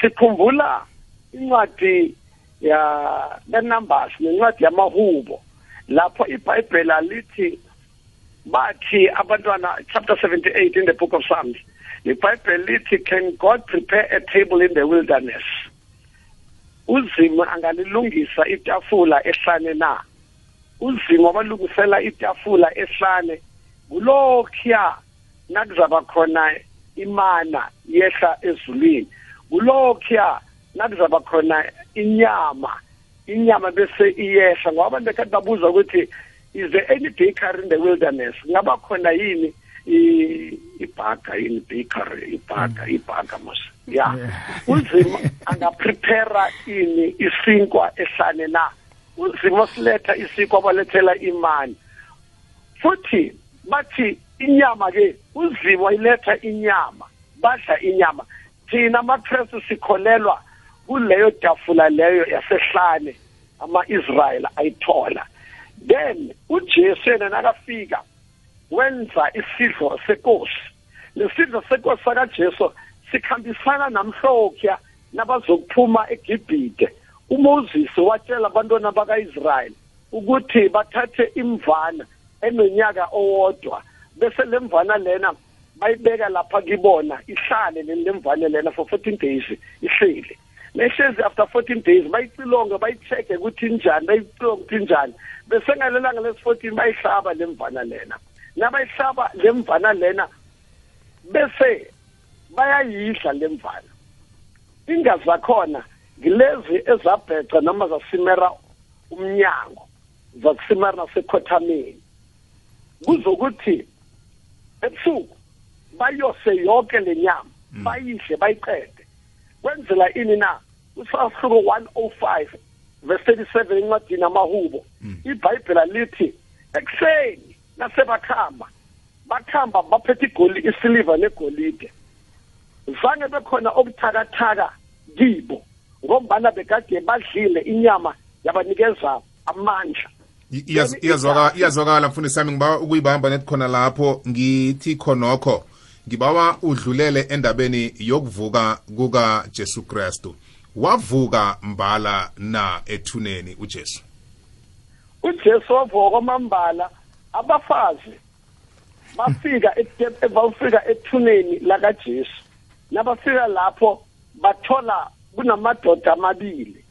sikhumbula incwadi ya lenumbers nencwadi yamahubo lapho ibhayibheli lithi bathi abantwana chapter 78 in the book of psalms ibhayibheli lithi can god prepare a table in the wilderness? Uzimo angalilungisa itafula ehlane na? Uzimo abalungisela itafula ehlane. Kulokhuya nakuzaba khona imana yehla ezulwini. Kulokhuya nakuzaba khona inyama inyama bese iyehla. Ngoba abantu bekhathi babuza ukuthi is there any bakery in the wilderness? Ngaba khona yini? i- ibhaga yini bakery ibhaga ibhaga mos ya uzimo angaprepara ini isinkwa ehlane na uzimo siletha isinkwa balethela imani futhi bathi inyama ke uzimo iletha inyama badla inyama thina amakrestu sikholelwa kuleyo tafula leyo yasehlane ama-israyeli ayithola then ujesu yena nakafika wenza isidlo senkosi lesidlo senkosi sakajesu sikhambisana namhlokya nabazokuphuma egibhite umoses watshela abantwana baka-israyeli ukuthi bathathe imvana enonyaka owodwa bese le mvana lena bayibeka lapha kibona ihlale le mvane lena for 14 days ihleli nehlezi after 14 days bayicilonge bayicheck ukuthi injani bayicilonge ukuthi injani. Bese ngalelanga lesi-14 bayihlaba le mvana lena. Nabayihlaba le mvana lena bese bayayidla le mvana. Ingazi zakhona ngilezi ezabheca noma zasimera umnyango zakusimera nasekhothameni kuzokuthi ebusuku bayose yonke le nyama bayidle bayiqede. Kwenzela ini na? Usahluko 105 verse 37 encwadini amahubo ibhayibhela lithi ekuseni nasebakhamba. Bakhamba baphethe igoli isiliva negolide. Zange bekhona obuthakathaka kibo ngombana bekade badlile inyama yabanikeza amandla. Iyaz- iyazwaka- iyazwakala mfundisi sami ngibawa ukuyibamba nethi khona lapho. Ngithi khonokho ngibawa udlulele endabeni yokuvuka kukajesu kristu. Wavuka mbala na ethuneni ujesu? Ujesu wavuka kwamambala abafazi bafika ete- bafika ethuneni lakajesu nabafika lapho bathola kunamadoda amabili.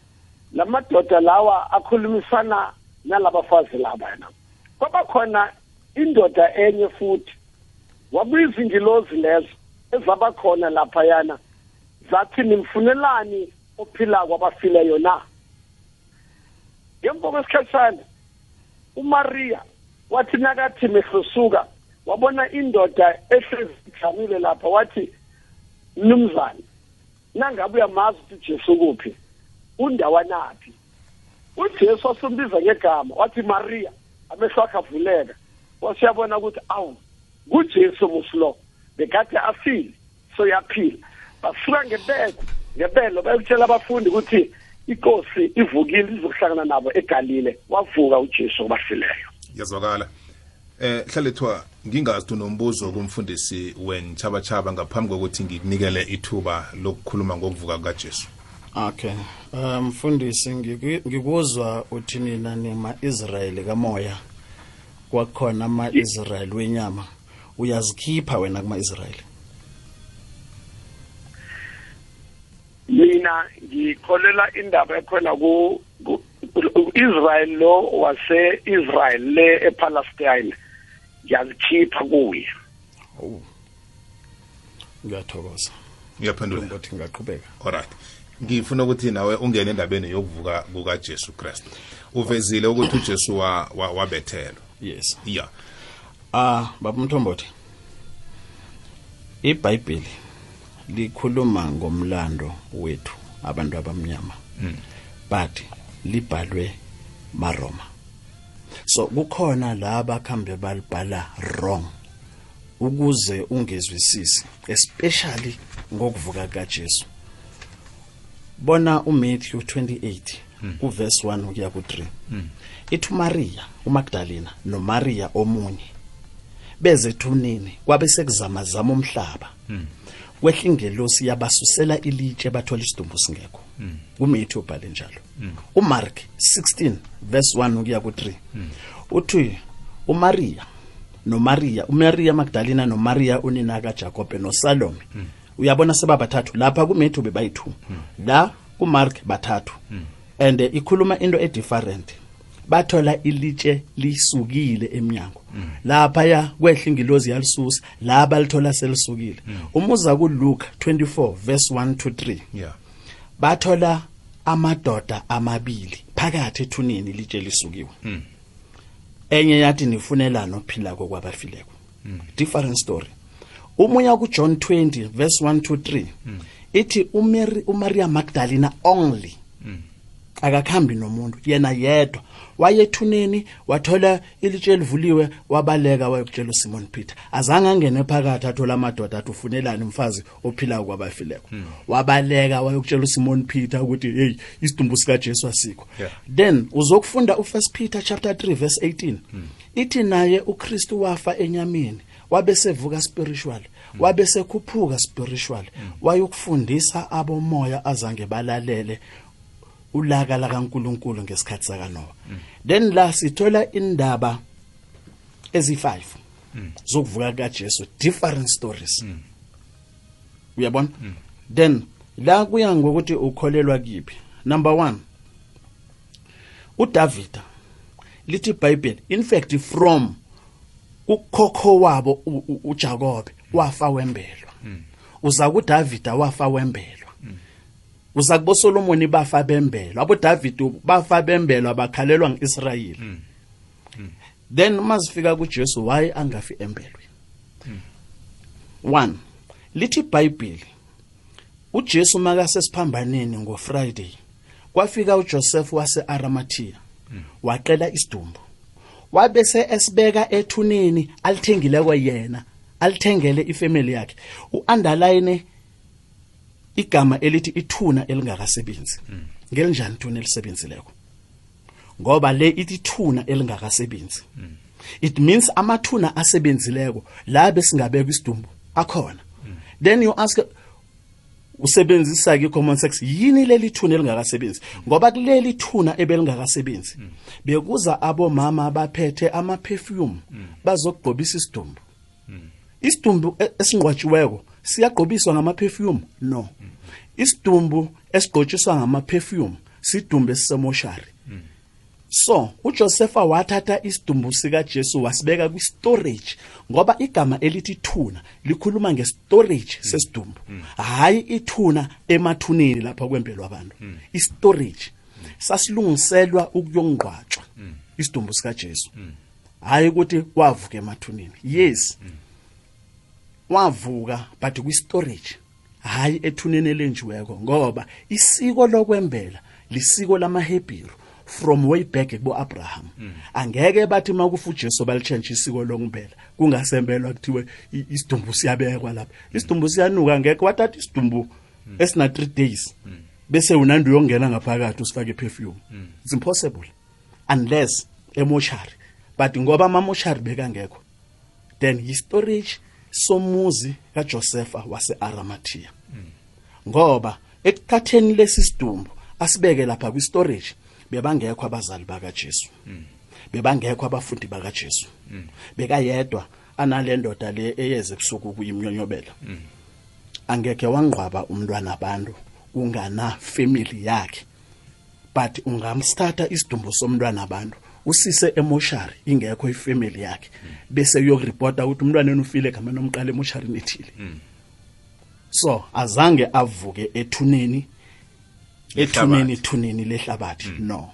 Lamadoda lawa akhulumisana nalabafazi laba yana kwaba khona indoda enye futhi. Wabuya izingilozi lezo ezaba khona laphayana. Zathi nimfunelani ophila kwabafileyo na ngemva kwesikhatshana uMaria wathi nakathi mehlosuka wabona indoda ehlezi ijamile lapha wathi mnumzane nangabe uyamazi ukuthi Jesu kuphi undawanaphi? uJesu wasumbiza ngegama wathi Maria amehlo akhe avuleka. Wasiyabona ukuthi awu kuJesu muslo bekade afile so yaphila basuka ngebelo ngebelo bayokutshela abafundi ukuthi inkosi ivukile izokuhlangana nabo eGalile. Wavuka uJesu obafileyo yazwakala. Eh hlalethwa ngingazi tu nombuzo kumfundisi wenchabatshaba ngaphambi kokuthi ngikunikele ithuba lokukhuluma ngokuvuka kukajesu. Okay. Um mfundisi ngiki- ngikuzwa uthi nina nima-israyeli kamoya. Kwakhona ama-israyeli wenyama. Uyazikhipha wena kuma-israyeli? Mina ngikholela indaba ekhona ku ku- Israel lo wase Israel le ePalestine yazikhipha kuye. Ngiyathokoza. Ngiyaphendula. ngothi ngaqhubeka alright ngifuna ukuthi nawe ungene endabeni yokuvuka kukajesu kristu. Uvezile ukuthi ujesu wa- wa- wabethelwa. Yes. Ya. Ah baba mthombothi iBhayibheli likhuluma ngomlando wethu abantu abamnyama. But libhalwe maRoma. So kukhona la bakhambe balibhala wrong ukuze ungezwisisi especially ngokuvuka kaJesu. Bona uMatthew 28 uverse 1 ukuya ku3 ithi uMaria uMagdalena noMaria omunye bezethunini kwabe sekuzamazama umhlaba. Kwehla ingelosi yabasusela ilitshe bathola isidumbu singekho. kuMatthew ubhale njalo. uMark 16 verse 1 ukuya ku3 uthi umariya nomariya umariya Magdalena nomariya unina kaJakobe noSalome. Uyabona sebabathathu? Lapha kumathew bebayi2 la kuMark bathathu. And ikhuluma into edifferent. Bathola ilitshe lisukile eminyango lapha ya kwehla ingilozi yalisusa la balithola selisukile. Umuza kuluka 24 verse 1 to 3 ya bathola amadoda amabili phakathi ethunini ilitshe lisukiwe. Enye yathi nifunelana ophila kwabafileko. Different story. Umunya ku John 20 verse 1 to 3 ithi uMary uMaria Magdalena only. Akakhambi nomuntu yena yedwa. Wayethuneni wathola ilitshe elivuliwe wabaleka wayokutshela uSimon Peter. Azange angene phakathi athola amadoda athi ufunelani umfazi ophila kwabafileko? Wabaleka wayokutshela uSimon Peter ukuthi hey isidumbu sika Jesu asikho. Yeah. then uzokufunda uFirst Peter chapter 3 verse 18 ithi naye uKristu wafa enyameni wabe sevuka spiritual wabe sekhuphuka spiritual wayokufundisa abomoya azange balalele ulaka la kaNkuluNkulu ngesikhathi saka Noah then la sithola indaba ezi5 zokuvuka kaJesu different stories. Uyabona? Then la kuya ngokuthi ukholelwa kipi number 1 uDavid lithi iBhayibheli in fact from ukhokho wabo u- u- uJakobe wafa wembelwa. Uza kuDavida wafa wembelwa. Uza kubo Solomon bafa bembelwa abo David bafa bembelwa bakhalelwa ngeIsrayeli. Then masifika kuJesu why angafi embelwe 1 lithi iBhayibheli uJesu makase siphambaneni ngoFriday kwafika uJoseph waseAramathea waqela isidumbu. Wabese esibeka ethuneni alithengile kwayena alithengele ifamily yakhe. Uunderline igama elithi ithuna elingakasebenzi. Ngelinjani ithuna elisebenzileko? Ngoba le ithi ithuna elingakasebenzi it means amathuna asebenzileko la besingabeka isidumbu akhona. Then you ask usebenzisa ke common sex yini leli thuna elingakasebenzi? Ngoba kuleli thuna ebelingakasebenzi bekuza abomama abaphethe ama perfume bazogqobisa isidumbu. Isidumbu e- esingqwatshiweko siyagqobiswa ngama perfume no. Isidumbu esigqotshiswa ngama perfume sidumbu esisemoshari. So uJosepha wathatha isidumbu sika Jesu wasibeka kwi storage ngoba igama elithi thuna likhuluma nge storage sesidumbu. Hayi ithuna emathuneni lapha kwempelo abantu i storage sasilungiselwa ukuyongqwatshwa isidumbu sika Jesu hayi ukuthi wavuka emathuneni. Yes. Wavuka but kwi storage hayi ethuneni elenjiweko ngoba isiko lokwembela lisiko lamaHebheru from way back kubo Abraham angeke bathi makufa uJesu balitshentshe isiko lokumbela kungasembelwa kuthiwe isidumbu siyabekwa lapha. Isidumbu siyanuka ngeke wathatha isidumbu esina 3 days bese unandi uyongena ngaphakathi usifake perfume it's impossible unless emoshari. But ngoba amamoshari bekangekho then yi-storage somuzi kaJosepha wase-Arimathea. Ngoba ekuthatheni lesi sidumbu asibeke lapha kwi-storage bebangekho abazali bakaJesu. Bebangekho abafundi bakaJesu. Bekayedwa analendoda le eyeze ebusuku kuyimnyonyobela. Angeke wangqwaba umntwana abantu ungana family yakhe but ungamsthatha isidumbu somntwana abantu usise emoshari ingekho ifamily yakhe. Bese uyokuripota ukuthi umntwana ufile egameni omqala nethile ethile. So azange avuke ethuneni ethuneni ethuneni lehlabathi no.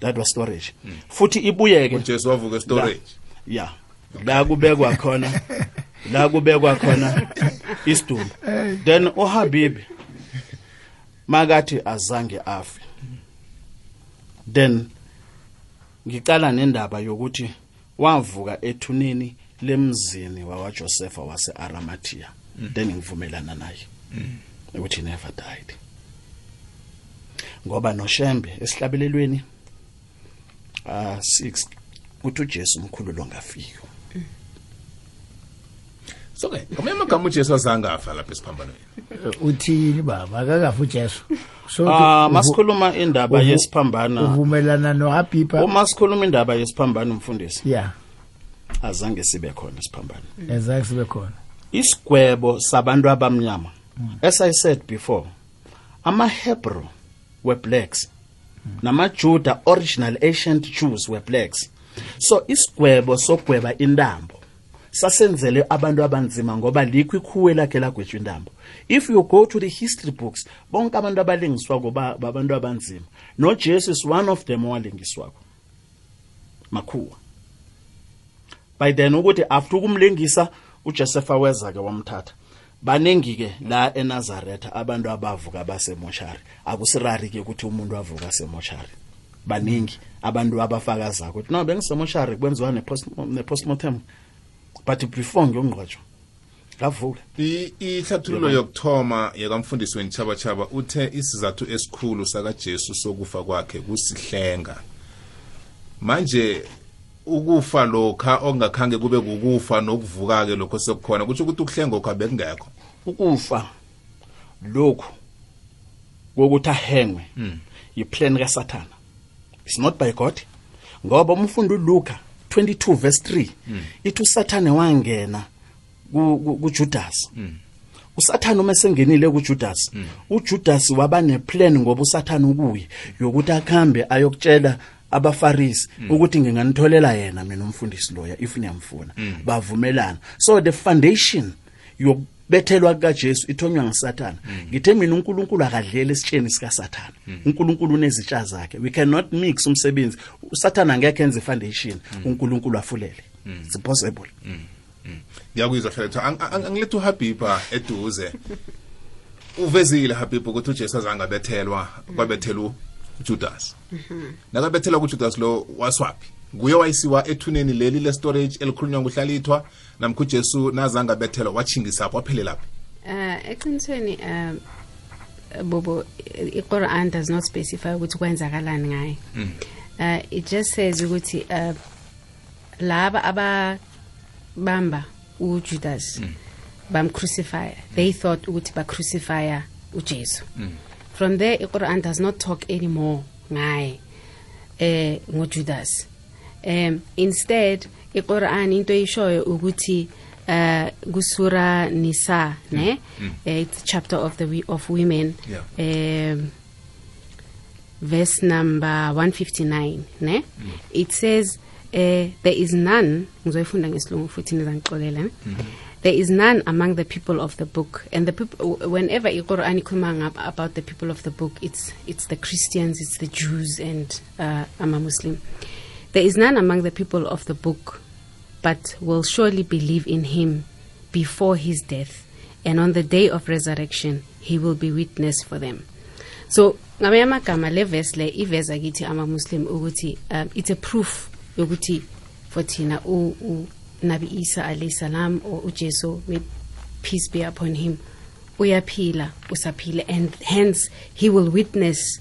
That was storage. Futhi ibuyeke. Ujesu wavuka storage. Ya. La kubekwa khona. La kubekwa khona isidumbu. Then uhabibi makathi azange afe. Then ngicala nendaba yokuthi wavuka ethuneni lemzini wawaJosepha waseAramathea then ngivumelana naye. Ukuthi he never died. Ngoba noshembe esihlabelelweni ah 6 uthi uJesu umkhulu longafiki so ke ngamanye amagama ujesu azange afa lapha esiphambanweni. Uthini baba? Akakafu ujesu. So ah uvu- masikhuluma indaba uvu- yesiphambana uvumelana nohabiba? Uma sikhuluma indaba yesiphambano mfundisi. Ya. Azange sibe khona isiphambano ezake sibe khona. Isigwebo sabantu abamnyama as i said before ama-hebrew were blacks. Namajuda original ancient jews were blacks. So isigwebo sogweba intambo. Sasenzele abantu abanzima ngoba likho ikhuwe lakhe lagwetshwa intambo. If you go to the history books bonke abantu abalengiswako ba- babantu abanzima. Nojesu is one of them owalengiswako makhuwa. By then ukuthi after ukumlengisa uJosepha weza ke wamthatha. Baningi ke la eNazaretha abantu abavuka basemoshari. Akusirari ke ukuthi umuntu avuka semoshari baningi abantu abafakaza ukuthi no bengisemoshari kwenziwa nepost- nepostmortem. But before ngiyongqwatshwa ngavuka I- ihlathululo yokuthoma yakamfundisi wenitshaba-tshaba uthe isizathu esikhulu sakajesu sokufa kwakhe kusihlenga. Manje ukufa lokha okungakhange kube kukufa nokuvuka-ke lokho sekukhona kutsho ukuthi ukuhlenga okho bekungekho. Ukufa lokhu kokuthi ahengwe yiplan kaSathana it's not by God. Ngoba umfundo uLuka 22 verse 3 ithi uSathane wangena ku- ku- kuJudas. uSathane uma sengenile kuJudas uJudas waba neplan ngoba uSathane ukuye yokuthi akhambe ayokutshela abafarisi ukuthi nginganitholela yena mina umfundisi loya if niyamfuna. Bavumelana. So the foundation yokubethelwa kukajesu ithonywa ngasathana ngithe mina uNkulunkulu akadlele esitsheni sikasathana uNkulunkulu unezitsha zakhe. We cannot mix umsebenzi. uSathana angekho enza ifoundation uNkulunkulu afulele. It's impossible. Ngiyakuyizwa hleletha angiletha uhabibha eduze. Uvezile habibha ukuthi ujesu azange abethelwa kwabethelwa ujudas. Nakabethelwa kujudas lo waswaphi nguye wayisiwa ethuneni leli le-storage elikhulunywa nguhlalithwa namkha ujesu nazange abethelwa watshingisapho waphelelaphi Uh, eqinisweni um bobo iQuran does not specify ukuthi kwenzakalani ngaye. Uh, it just says ukuthi uh, laba ababamba uJudas bamcrucifya they thought ukuthi bacrucifya uJesu. From there iQuran does not talk anymore ngaye eh ngoJudas. Um instead iQuran into eyishoyo ukuthi uh kusura nisa ne? Eh, it's chapter of the of women. Um verse number 159 ne? It says uh, there is none ngizoyifunda ngesilungu futhi nizangixolela ne? there is none among the people of the book. And the people whenever iQuran ikhuluma about the people of the book it's it's the Christians it's the Jews and uh, I'm a Muslim there is none among the people of the book but will surely believe in him before his death and on the day of resurrection he will be witness for them. So ngamanye amagama le verse le ama-muslim ukuthi um, it's a proof yokuthi for thina nabi isa alayhi salam or ujesu may peace be upon him uyaphila usaphila and hence he will witness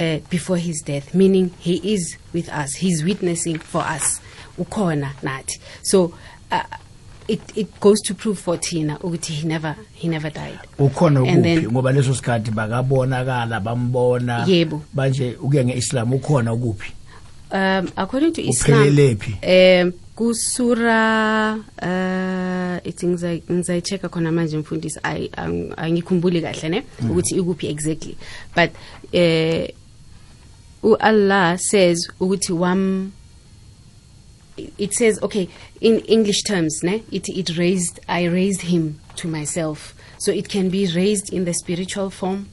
uh, before his death meaning he is with us he's witnessing for us. Ukhona nathi. So uh, it, it goes to prove for thina ukuthi he never, he never died. Ukhona ukuphi? Ngoba leso sikhathi bakabonakala bambona. Yebo. manje ukuya ngeislam ukhona ukuphi? Um according to islam um kusura uh ithi ngizayi- ngizayi-check-a khona manje mfundisi angikhumbuli kahle ne? Ukuthi ikuphi exactly. But uh u-allah says ukuthi wam it says okay in english terms ne it it raised i raised him to myself. So it can be raised in the spiritual form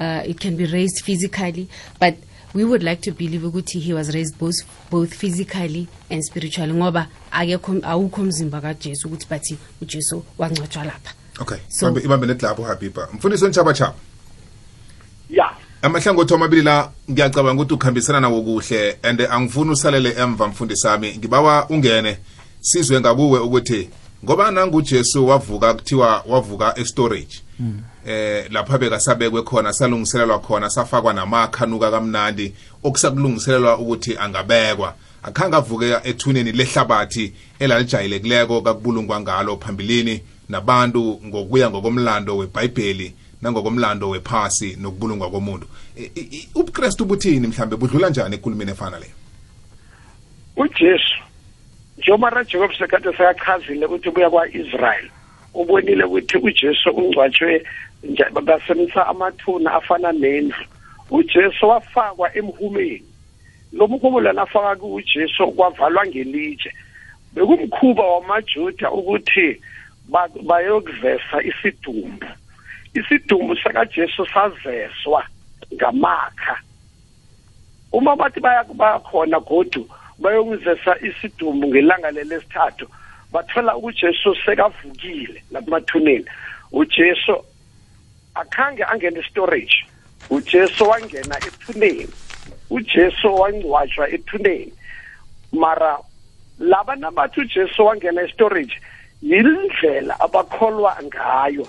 uh, it can be raised physically but we would like to believe ukuthi he was raised both both physically and spiritually ngoba akekho awukho umzimba kaJesu ukuthi bathi uJesu wangcwatshwa lapha. Okay So- ibambe netlapho habiba. Mfundisi ontshaba chaba ya amahlangothi amabili la ngiyacabanga ukuthi ukhambisana nawo kuhle and angifuni usalele emva mfundisi sami ngibawa ungene sizwe ngakuwe ukuthi ngoba nangujesu wavuka kuthiwa wavuka estorage eh lapha bekasabekwe khona salungiselelwa khona safakwa namakha anuka kamnandi okusakulungiselelwa ukuthi angabekwa. Akhange avuke ethuneni lehlabathi elalijayelekileko kakubulungwa ngalo phambilini nabantu ngokuya ngokomlando webhayibheli. Nangokomlando wephasi nokubulungwa komuntu. ubuKristu buthini mhlambe? Budlula njani ekulumini efana leyo ujesu njengoba jacob sekade sekachazile ukuthi buya kwa-israyeli ubonile ukuthi ujesu ungcwatshwe basemtha amathuna afana nendlu. Ujesu wafakwa emhumeni. Lo mhumo lana afaka kujesu kwavalwa ngelitshe. Bekumkhuba wamajuda ukuthi ba- bayokuvesa isidumbu. Isidumbu sakajesu sazeswa ngamakha. Uma bathi baya bakhona godu bayokuzesa isidumbu ngelanga lelesithathu bathola uJesu sekavukile lapha uJesu akhange angene storage uJesu wangena ethuneni uJesu wangcwatshwa ethuneni. Mara laba nabathi uJesu wangena estorage yindlela abakholwa ngayo.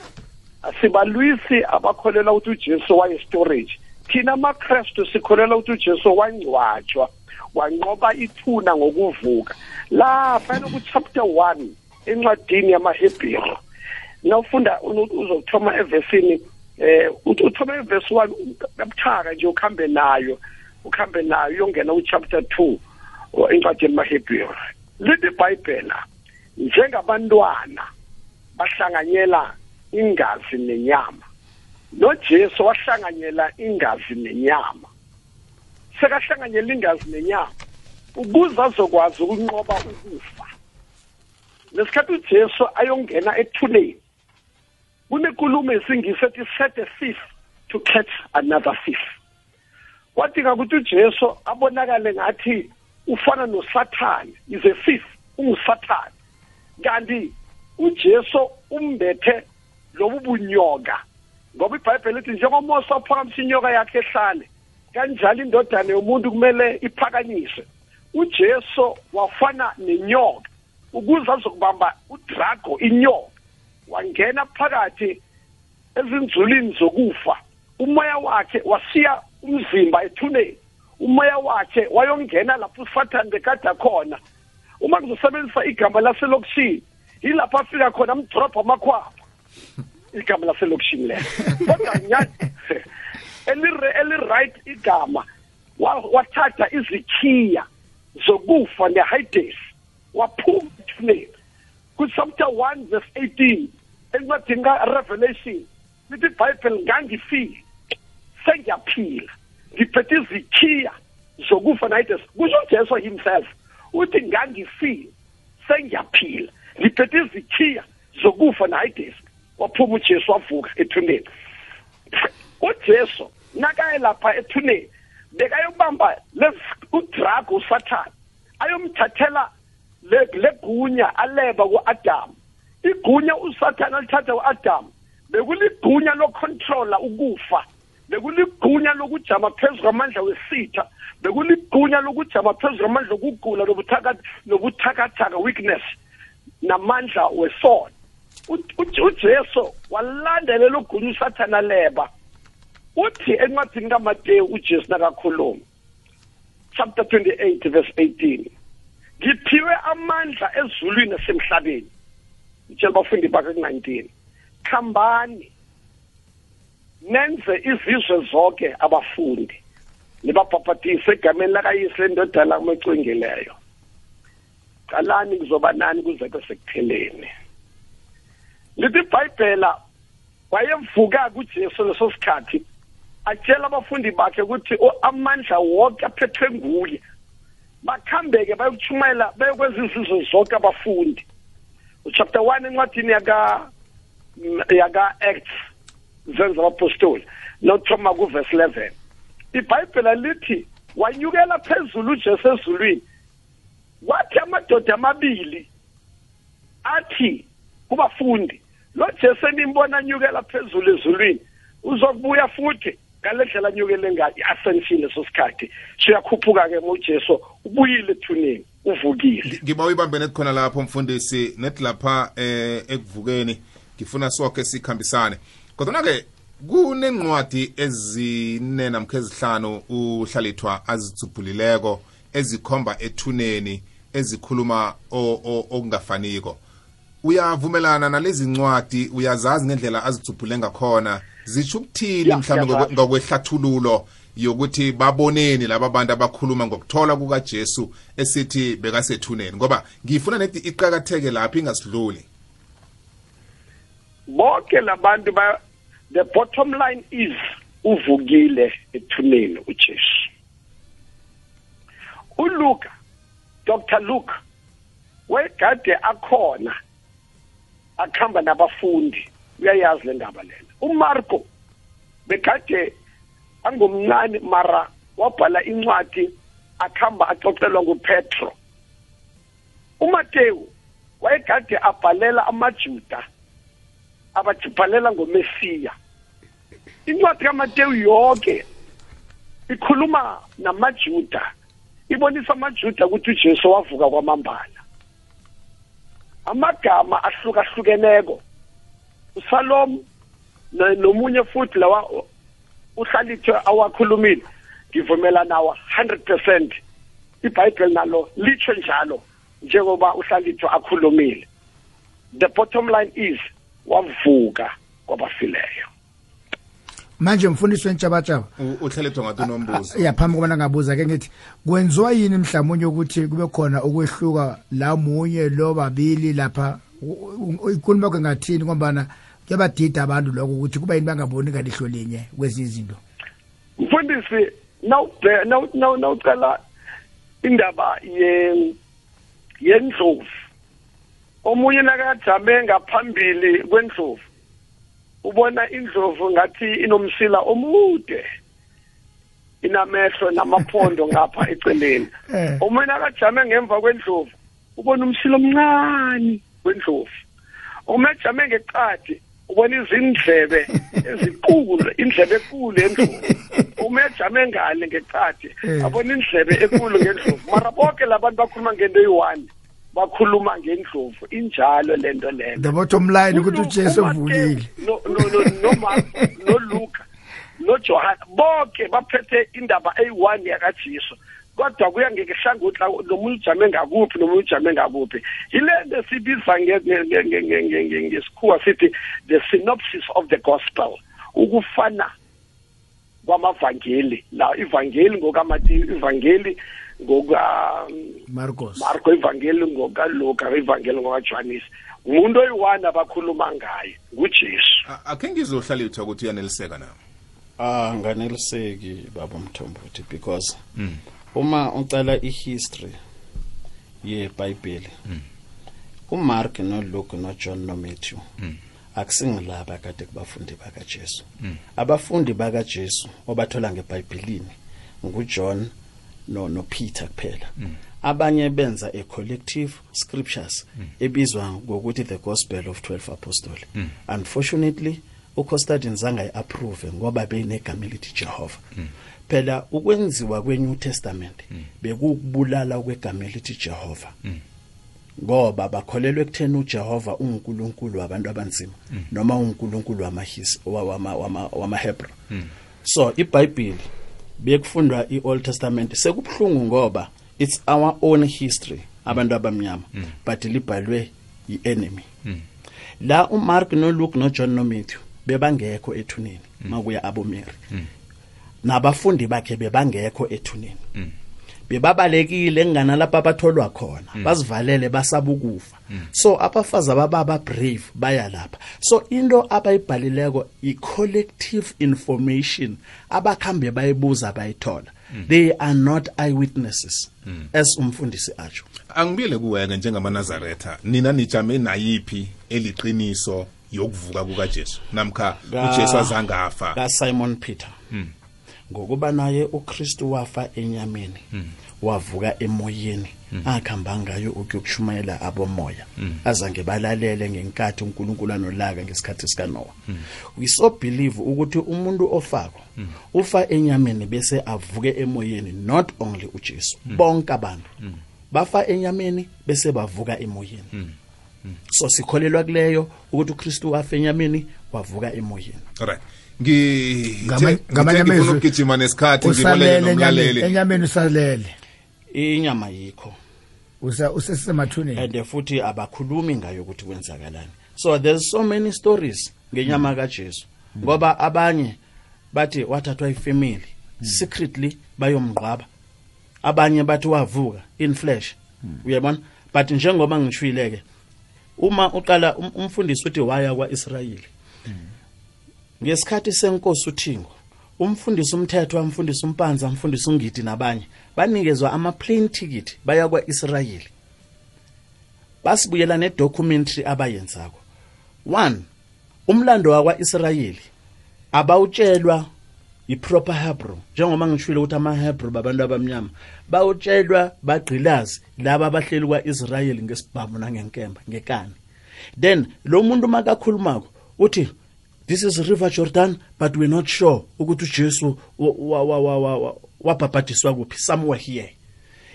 Asibalwisi abakholelwa ukuthi uJesu waye storage thina amaKristu sikholelwa ukuthi uJesu wangcwatshwa wanqoba ithuna ngokuvuka. Lapha ku chapter 1 encwadini yamaHebheru. Nawufunda uzothoma evesini eh uthoma evesi 1 kabuthaka nje ukhambe nayo ukhambe nayo uyongena uchapter 2 encwadini yamaHebheru. Lithi iBhayibhela njengabantwana bahlanganyela ingazi nenyama. noJesu wahlanganyela ingazi nenyama. Sekahlanganyela ingazi nenyama ukuze azokwazi ukunqoba ukufa. Lesikhathi uJesu ayongena ethuneni kunenkulumo esingisi ethi set a thief to catch another thief. Kwadinga ukuthi uJesu abonakale ngathi ufana noSathane is a thief ungusathane. Kanti uJesu umbethe lobu bunyoka. Ngoba iBhayibheli lithi njengoMose waphakamisa inyoka yakhe ehlane kanjalo indodana yomuntu kumele iphakanyiswe. uJesu wafana nenyoka ukuze azokubamba udrago inyoka. Wangena phakathi ezinzulini zokufa. Umoya wakhe wasiya umzimba ethuneni. Umoya wakhe wayongena lapho usathane bekade khona. Uma ngizosebenzisa igama laselokishini yilapho afika khona amdrobha amakhwapha igama laselokishini lelo kodwa nyani eli-right igama wathatha izikhiya zokufa ne-hides waphuma ethuneni kuchapter 1 verse 18 encwadini ka-revelation lithi ibhayibheli ngangifile sengiyaphila ngiphethe izikhiya zokufa ne-hides kusho ujesu himself uthi ngangifile sengiyaphila ngiphethe izikhiya zokufa ne-hides waphuma ujesu wavuka ethuneni. Ujesu nakaye lapha ethuneni bekayokubamba udrago usathane ayomthathela legunya aleba ku-adamu. Igunya usathane alithatha ku-adamu bekuligunya lokontrola ukufa bekuligunya lokujama phezu kwamandla wesitha bekuligunya lokujama phezu kwamandla okugula nobuthakathaka weakness namandla wesono ujesu walandelela ugunya usathane leba uthi encwadini kamateyu ujesu nakakhuluma chapter 28 verse 18 ngiphiwe amandla ezulwini nasemhlabeni. Utshela abafundi bakhe ku-19 khambani nenze izizwe zonke abafundi nibabhabhatise egameni lakayise lendodana lamacwengileyo qalani kuzoba nani kuze kwesekupheleni lithi ibhayibhela wayevuka kujesu leso sikhathi atshela abafundi bakhe ukuthi amandla wonke aphethwe nguye. Bakhambeke bayokuthumela bayokwenza izizwe zonke abafundi. Uchapter 1 encwadini yaka yaka Acts zenza abapostoli nothoma ku verse 11 iBhayibheli lithi wanyukela phezulu uJesu ezulwini. Kwathi amadoda amabili athi kubafundi lo Jesu enimbona anyukela phezulu ezulwini. Uzokubuya futhi ngalendlela anyukele ngayo i-ascension leso sikhathi. Siyakhuphuka ke uJesu ubuyile ethuneni uvukile. Ngiba uyibambene khona lapho mfundisi nethi lapha eh ekuvukeni. Ngifuna sonke sikhambisane. Kodwa ke kunencwadi ezine namkha ezihlanu uhlalithwa azitsubhulileko ezikhomba ethuneni ezikhuluma okungafaniko. Uyavumelana nalezi ncwadi uyazazi ngendlela azitsubhule ngakhona. Zitsho ukuthini mhlawumbe ngokwehlathululo yokuthi baboneni laba bantu abakhuluma ngokuthola kukaJesu esithi bekasethuneni? Ngoba ngifuna nethi iqhakatheke lapho ingasidluli. Bonke labantu ba the bottom line is uvukile ethuneni uJesu. uLuka Dr Luke wegade akhona akhamba nabafundi. Uyayazi le ndaba lena uMarko bekade angomncane mara wabhala incwadi akhamba axoxelwa nguPetro. uMateyu wayegade abhalela amaJuda abajibhalela ngomesiya. Incwadi kaMateyu yonke ikhuluma namaJuda ibonisa amaJuda ukuthi uJesu wavuka kwamambala. Amagama ahlukahlukeneko. uSalom nomunye futhi lawa uhlalithwe awakhulumile ngivumela nawo 100% iBhayibheli nalo litsho njalo njengoba uhlalithwe akhulumile. The bottom line is wavuka kwabafileyo. Manje mfundisi wentshabatshaba uhlalethwa ngathi unombuzo ya phambi kobana ngabuza ke ngithi kwenziwa yini mhlawumbe ukuthi kube khona ukwehluka la munye lo babili lapha? Ikhuluma kwe ngathini ngombana kuyabadida abantu lokho ukuthi kuba yini bangaboni ngalihlo linye kwezinye izinto? Mfundisi nawucala indaba yendlovu. Omunye nakajame ngaphambili kwendlovu. Ubona indlovu ngathi inomsila omude. Inamehlo namaphondo ngapha eceleni. Omunye nakajame ngemva kwendlovu ubona umsila omncane wendlovu. Umejame ngeqadi ubona izindlebe ezinkulu indlebe enkulu endlovu umejame ngale ngeqadi abona indlebe enkulu ngendlovu. Mara bonke labantu bakhuluma ngento eyi-one. Bakhuluma ngendlovu injalo lento lento the bottom line ukuthi ujesu uvukile noluka nojohana bonke baphethe indaba eyi-one yakajesu. Kodwa kuya ngehlangothi nomunye ujame ngakuphi nomunye ujame ngakuphi. Yilento esibiza ngesikhuwa sithi the synopsis of the gospel ukufana kwamavangeli. La ivangeli ngokamatiyu ivangeli ngoka Marcos. Marko ivangeli ngoka Luka ivangeli ngoka Johannes umuntu oyi-one abakhuluma ngaye ngujesu. Akhe ngizohlalithwa ukuthi uyaneliseka nawo ah nganeliseki baba mthombothi because uma ucala ihistory yeBhayibheli uMark noLuke noJohn noMatthew akusingilaba kade kubafundi bakaJesu. Abafundi bakaJesu obathola ngeBhayibhelini nguJohn no noPeter kuphela abanye benza a collective scriptures ebizwa ngokuthi the gospel of 12 apostles unfortunately uCostadin zange ayiapprove ngoba beyinegama elithi Jehova phela ukwenziwa kweNew Testament bekukubulala kwegama elithi Jehova ngoba bakholelwa ekutheni uJehova uNkulunkulu wabantu abanzima noma uNkulunkulu wamahisi wamaHebrew so iBhayibheli bekufundwa iOld Testament. Sekubhlungu ngoba it's our own history abantu abamnyama but libhalwe ienemy la uMark noLuke noJohn noMatthew bebangekho ethuneni makuya abomeri nabafundi bakhe bebangekho ethuneni. Bebabalekile kunganalapho abatholwa khona. Bazivalele basabukufa. So abafazi abababa brave baya lapha. So into abayibhalileko i-collective information abakhambe bayibuza bayithola. They are not eyewitnesses as umfundisi atsho. Angibile kuweke njengamanazaretha nina nijame nayiphi eliqiniso yokuvuka kukajesu? Namkha Ka- ujesu azange afa kaSimon Peter ngokuba naye uKristu wafa enyameni wavuka emoyeni akhamba ngayo ukuyokushumayela abomoya azange balalele ngenkathi uNkulunkulu anolaka ngesikhathi sika Noah we so believe ukuthi umuntu ofako ufa enyameni bese avuke emoyeni not only uJesu bonke abantu. Bafa enyameni bese bavuka emoyeni. So sikholelwa kuleyo ukuthi uKristu wafa enyameni wavuka emoyeni. Right. ngi Ngama- ngithe- ngamanye amezwi, ukugijima nesikhathi ngiboleke nomlaleli. enyameni usalele. Inyama yikho. Usa usesemathuneni. And futhi abakhulumi ngayo ukuthi kwenzakalani. So there's so many stories ngenyama kaJesu. Ngoba abanye bathi wathathwa ifamily secretly bayomgqaba abanye bathi wavuka in flesh uyabona? But njengoba ngishwileke uma uqala um- umfundisi uthi waya kwaIsrayeli ngesikhathi senkosi uThingo umfundisi umthetho umfundisi umpanza umfundisi ungidi nabanye banikezwa ama plane ticket baya kwa-israyeli. Basibuyela nedocumentary abayenzako. One umlando wakwa-israyeli abawutshelwa iproper Hebrew. Njengoba ngishwile ukuthi amaHebrew babantu abamnyama bawutshelwa bagqilazi laba abahleli kwa-israyeli ngesibhamu nangenkemba ngekani. Then lo muntu makakhulumako uthi this is river jordan but we're not sure ukuthi ujesu wa- wa- wa- wa- wa- wabhabhadiswa kuphi somewhere here.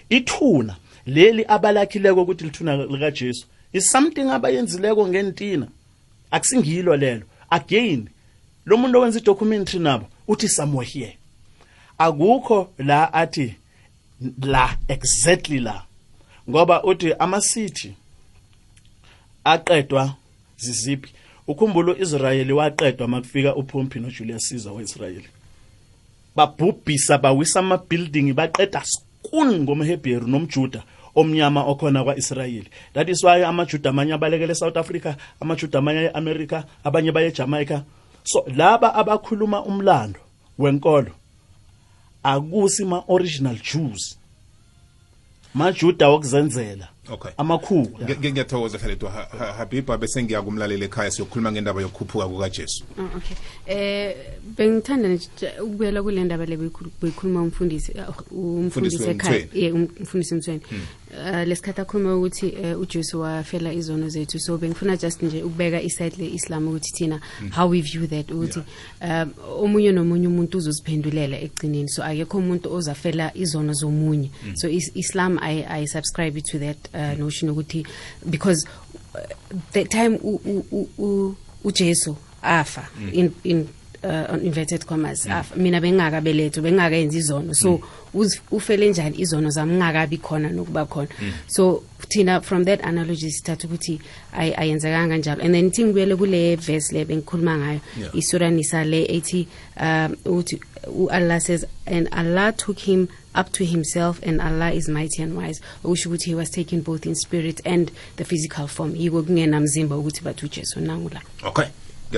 Ithuna leli abalakhileko ukuthi lithuna likajesu is something abayenzileko ngentina akusingilo lelo. Again lo muntu owenza idocumentary nabo uthi somewhere here. Akukho la athi la exactly la. Ngoba uthi amasithi aqedwa ziziphi? Ukhumbula israyeli waqedwa makufika uPompey noJulius Caesar weIsrayeli babhubhisa bawisa ama building baqeda skun ngomHebheru nomJuda omnyama okhona kwaIsrayeli. That is why amaJuda amanye abalekele esouth Africa amaJuda amanye eAmerica abanye baye eJamaica. So laba abakhuluma umlando wenkolo akusi ma original Jews. Majuda wokuzenzela Okay. amakhulu ngiyathokoza Ha- habiba bese ngiya kumlalela ekhaya siyokhuluma ngendaba yokukhuphuka kukajesu. Mm, okay. Eh bengithanda nje ukubuyela kule ndaba le beyikhulu- beyikhuluma umfundisi uh, umfundisi Umfundisi ekhaya ye um- umfundisi mthweni uh, lesikhathi akhuluma ukuthi uh, ujesu wafela izono zethu. So bengifuna just nje ukubeka iside le-islam ukuthi thina how we view that ukuthi um omunye nomunye umuntu uzoziphendulela ekugcineni. So akekho umuntu ozafela izono zomunye. So islam I, i subscribe to that notion ukuthi because uh, the time ujesu afa in, in uh, on inverted commas afa mina bengingakabelethwa bengingakayenzi izono. So mm. ufele njani izono zami ngingakabi khona nokuba khona. So thina from that analogy sithatha ukuthi ayenzekanga kanjalo and then ithi ngibuyele kule verse le bengikhuluma ngayo Yeah. isuranisa le ethi um ukuthi Allah says and Allah took him up to himself and Allah is mighty and wise. Okusho ukuthi he was taken both in spirit and the physical form. Yiko kungena mzimba ukuthi bathi ujesu nangula okay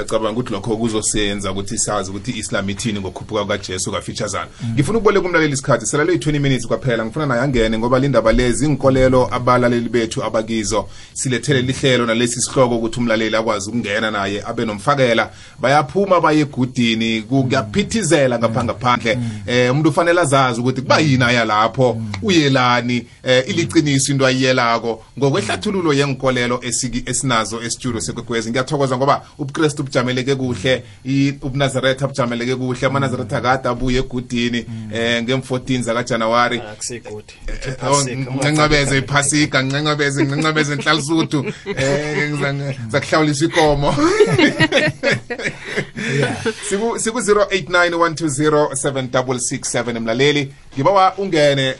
ngiyacabanga ukuthi lokho kuzosenza ukuthi sazi ukuthi i-islam ithini ngokukhuphuka kukajesu kafeaturesana ngifuna ukuboleka umlaleli isikhathi salale yi-20 minutes kwaphela. Ngifuna naye angene ngoba lindaba lezi inkolelo abalaleli bethu abakizo silethele lihlelo nalesi sihloko ukuthi umlaleli akwazi ukungena naye abe nomfakela. Bayaphuma baye egudini ku- kuyaphithizela ngapha ngaphandle. Eh umuntu ufanele azazi ukuthi kuba yini aya lapho uyelani eh iliciniso into ayiyelako. Ngokwehlathululo yenkolelo esiki esinazo estudio sekwekwezi ngiyathokoza ngoba ubuKristu bujameleke kuhle ubunazaretha bujameleke kuhle amanazaretha kade abuye egudini eh ngem14 zaka January ncancabeze iphasika ncancabeze ncancabeze enhlalsuthu eh zakuhlawulisa ikomo. Siku siku 0891207667 mlaleli. Ngibawa ungene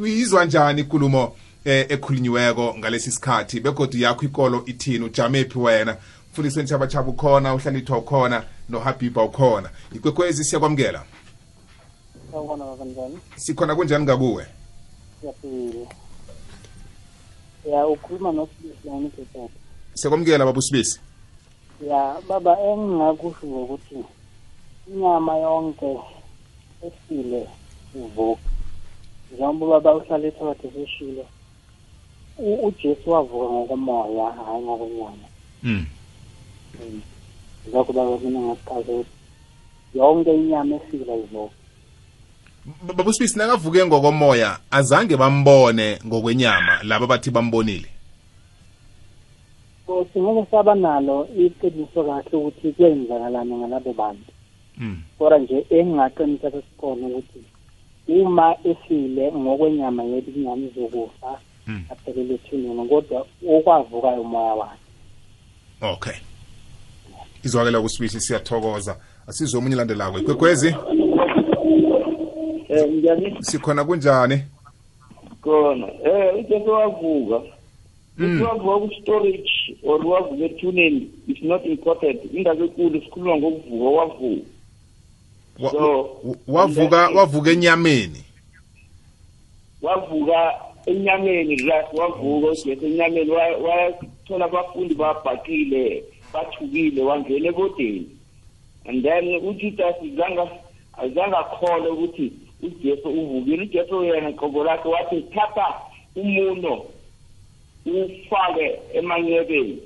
uyizwa njani ikulumo eh, ekhulunyiweko ngalesi sikhathi? Begodwa yakho ikolo ithini? Ujamephi wena? Mfundisi ntshaba ukhona uhlalithwa ukhona nohabiba ukhona. Ikwekwezi siyakwamukela? Sikhona kunjani ngakuwe? Ya ukhuluma nosibisi yangitetata sekwamukela baba usibisi? Ya baba engingakusho ngokuthi inyama yonke esile ivuka njengoba ubaba uhlala ethakade seshilo ujesu wavuka ngokomoya hhayi ngokwenyama mm. Lokho baba mina ngasichaza ukuthi yonke inyama esila ivuka B- baba usibisi nakavuke ngokomoya azange bambone ngokwenyama laba bathi bambonile singeke saba nalo iqiniso kahle ukuthi kuyenzakalani ngalabo bantu mm. kodwa nje engingaqinisa sesikona ukuthi uma efile ngokwenyama yethu inyama izokufa Mm. aphelele ethuneni kodwa okwavukayo umoya wakhe okay izwakela kusibisi siyathokoza. Asizwe omunye landelako ikwekwezi? Eh njani? Sikhona kunjani? Khona. Eh ujesu wavuka Mm. ukuthi wavuka ku-storage or wavuka ethuneni is not important. Indaba ekulu sikhuluma ngokuvuka wavuka. Wa- So, wa- wavuka wavuka enyameni. Wavuka enyameni right wavuka ujesu enyameni. Wa- wathola abafundi babhaqile bathukile wangena ebodeni and then ujudas zange azange akhole ukuthi ujesu uvukile. Ujesu yena qobo lakhe wathi thatha umuno ufake emanyebeni.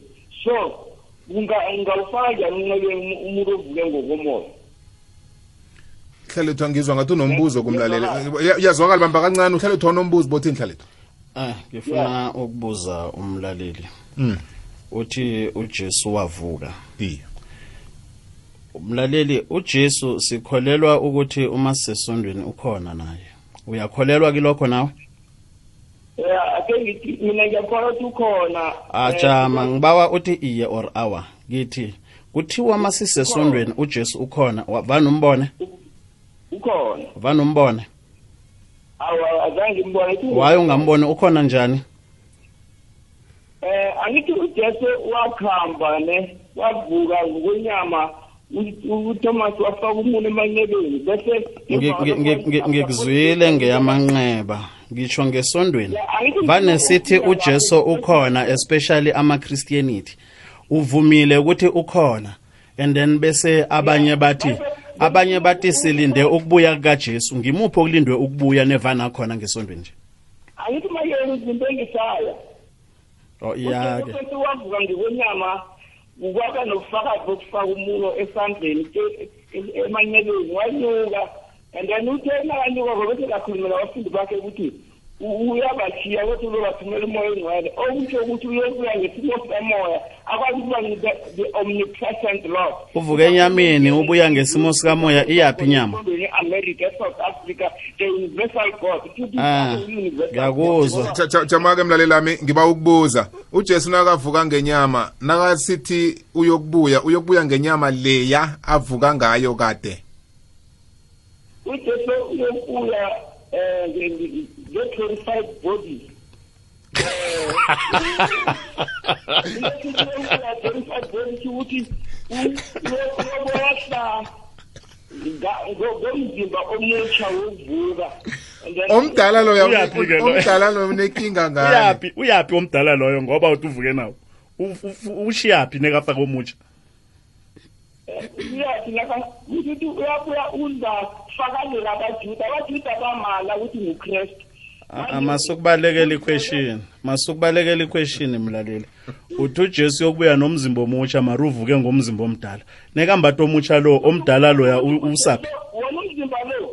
So unga- ungawufaka njani unxebeni umuntu ovuke ngokomoya? Hlalethwa ngizwa ngathi unombuzo kumlaleli. Ya- yazwakala bamba kancane. Uhlalethwa unombuzo bothini hlalethwa Ah, ngifuna ukubuza umlaleli. Mm. Uthi uJesu wavuka. iya Umlaleli uJesu sikholelwa ukuthi uma sesondweni ukhona naye. Uyakholelwa kilokho nawe? Eh, ake ngithi mina ngiyakholwa ukuthi ukhona Ajama ngibawa uthi iye or awa. Ngithi kuthiwa masisesondweni uJesu ukhona. Vana umbone? ukhona Vana umbone? awa azange ukuthi Waye ungambone ukhona njani? Eh angithi ujesu wakhamba ne wavuka ngokwenyama u- uThomas wafaka umuntu emanyebeni bese Ngi- ngi- ngi- ngi- Ngikuzwile ngeyamanqeba. Ngisho ngesondweni. Vane sithi uJesu ukhona especially ama Christianity. Uvumile ukuthi ukhona and then bese abanye bathi abanye bathi silinde ukubuya kukaJesu. Ngimuphi okulindwe ukubuya nevana khona ngesondweni nje? angithi mayeni izinto engisaya Oh iyake. ujesu wavuka ngokwenyama ukwaba nobufakazi bokufaka umuno esandleni ke- e- emanyebeni wanyuka and then uthe nakanyuka bese kakhulumela abafundi bakhe ukuthi u- uyabashiya ukuthi uzobathumela umoya engcwele okusho ukuthi uyokuya ngesimo sikamoya akwazi ukuba ngi- the omnipresent lord. Uvuke enyameni ubuya ngesimo sikamoya iyaphi inyama? america south africa the universal god Ah, ngiyakuzwa. Jama-ke mlaleli ami ngiba ukubuza. Ujesu nakavuka ngenyama nakasithi uyokubuya uyokubuya ngenyama leya avuka ngayo kade? Ujesu uyokuya um nge-glorified body. Glorified body ukuthi uyobohla ngomzimba omutsha wokuvuka And then- omdala loya Uyaphi-ke lo? omdala loya unekinga ngani? Uyaphi uyaphi omdala loyo? Ngoba uthi uvuke nawo. U- u- ushiyaphi nekafaka omutsha uyathi lapha ukuthi uyabuya uzafakalela abajuda abajuda bamala ukuthi ngukristu. Amasukubalekela iquestion. Masukubalekela iquestion mlaleli. Uthi uJesu yokubuya nomzimba omutsha maruvuke ngomzimba omdala. Nekambato omutsha lo omdala loya u- usaphi? wona umzimba lo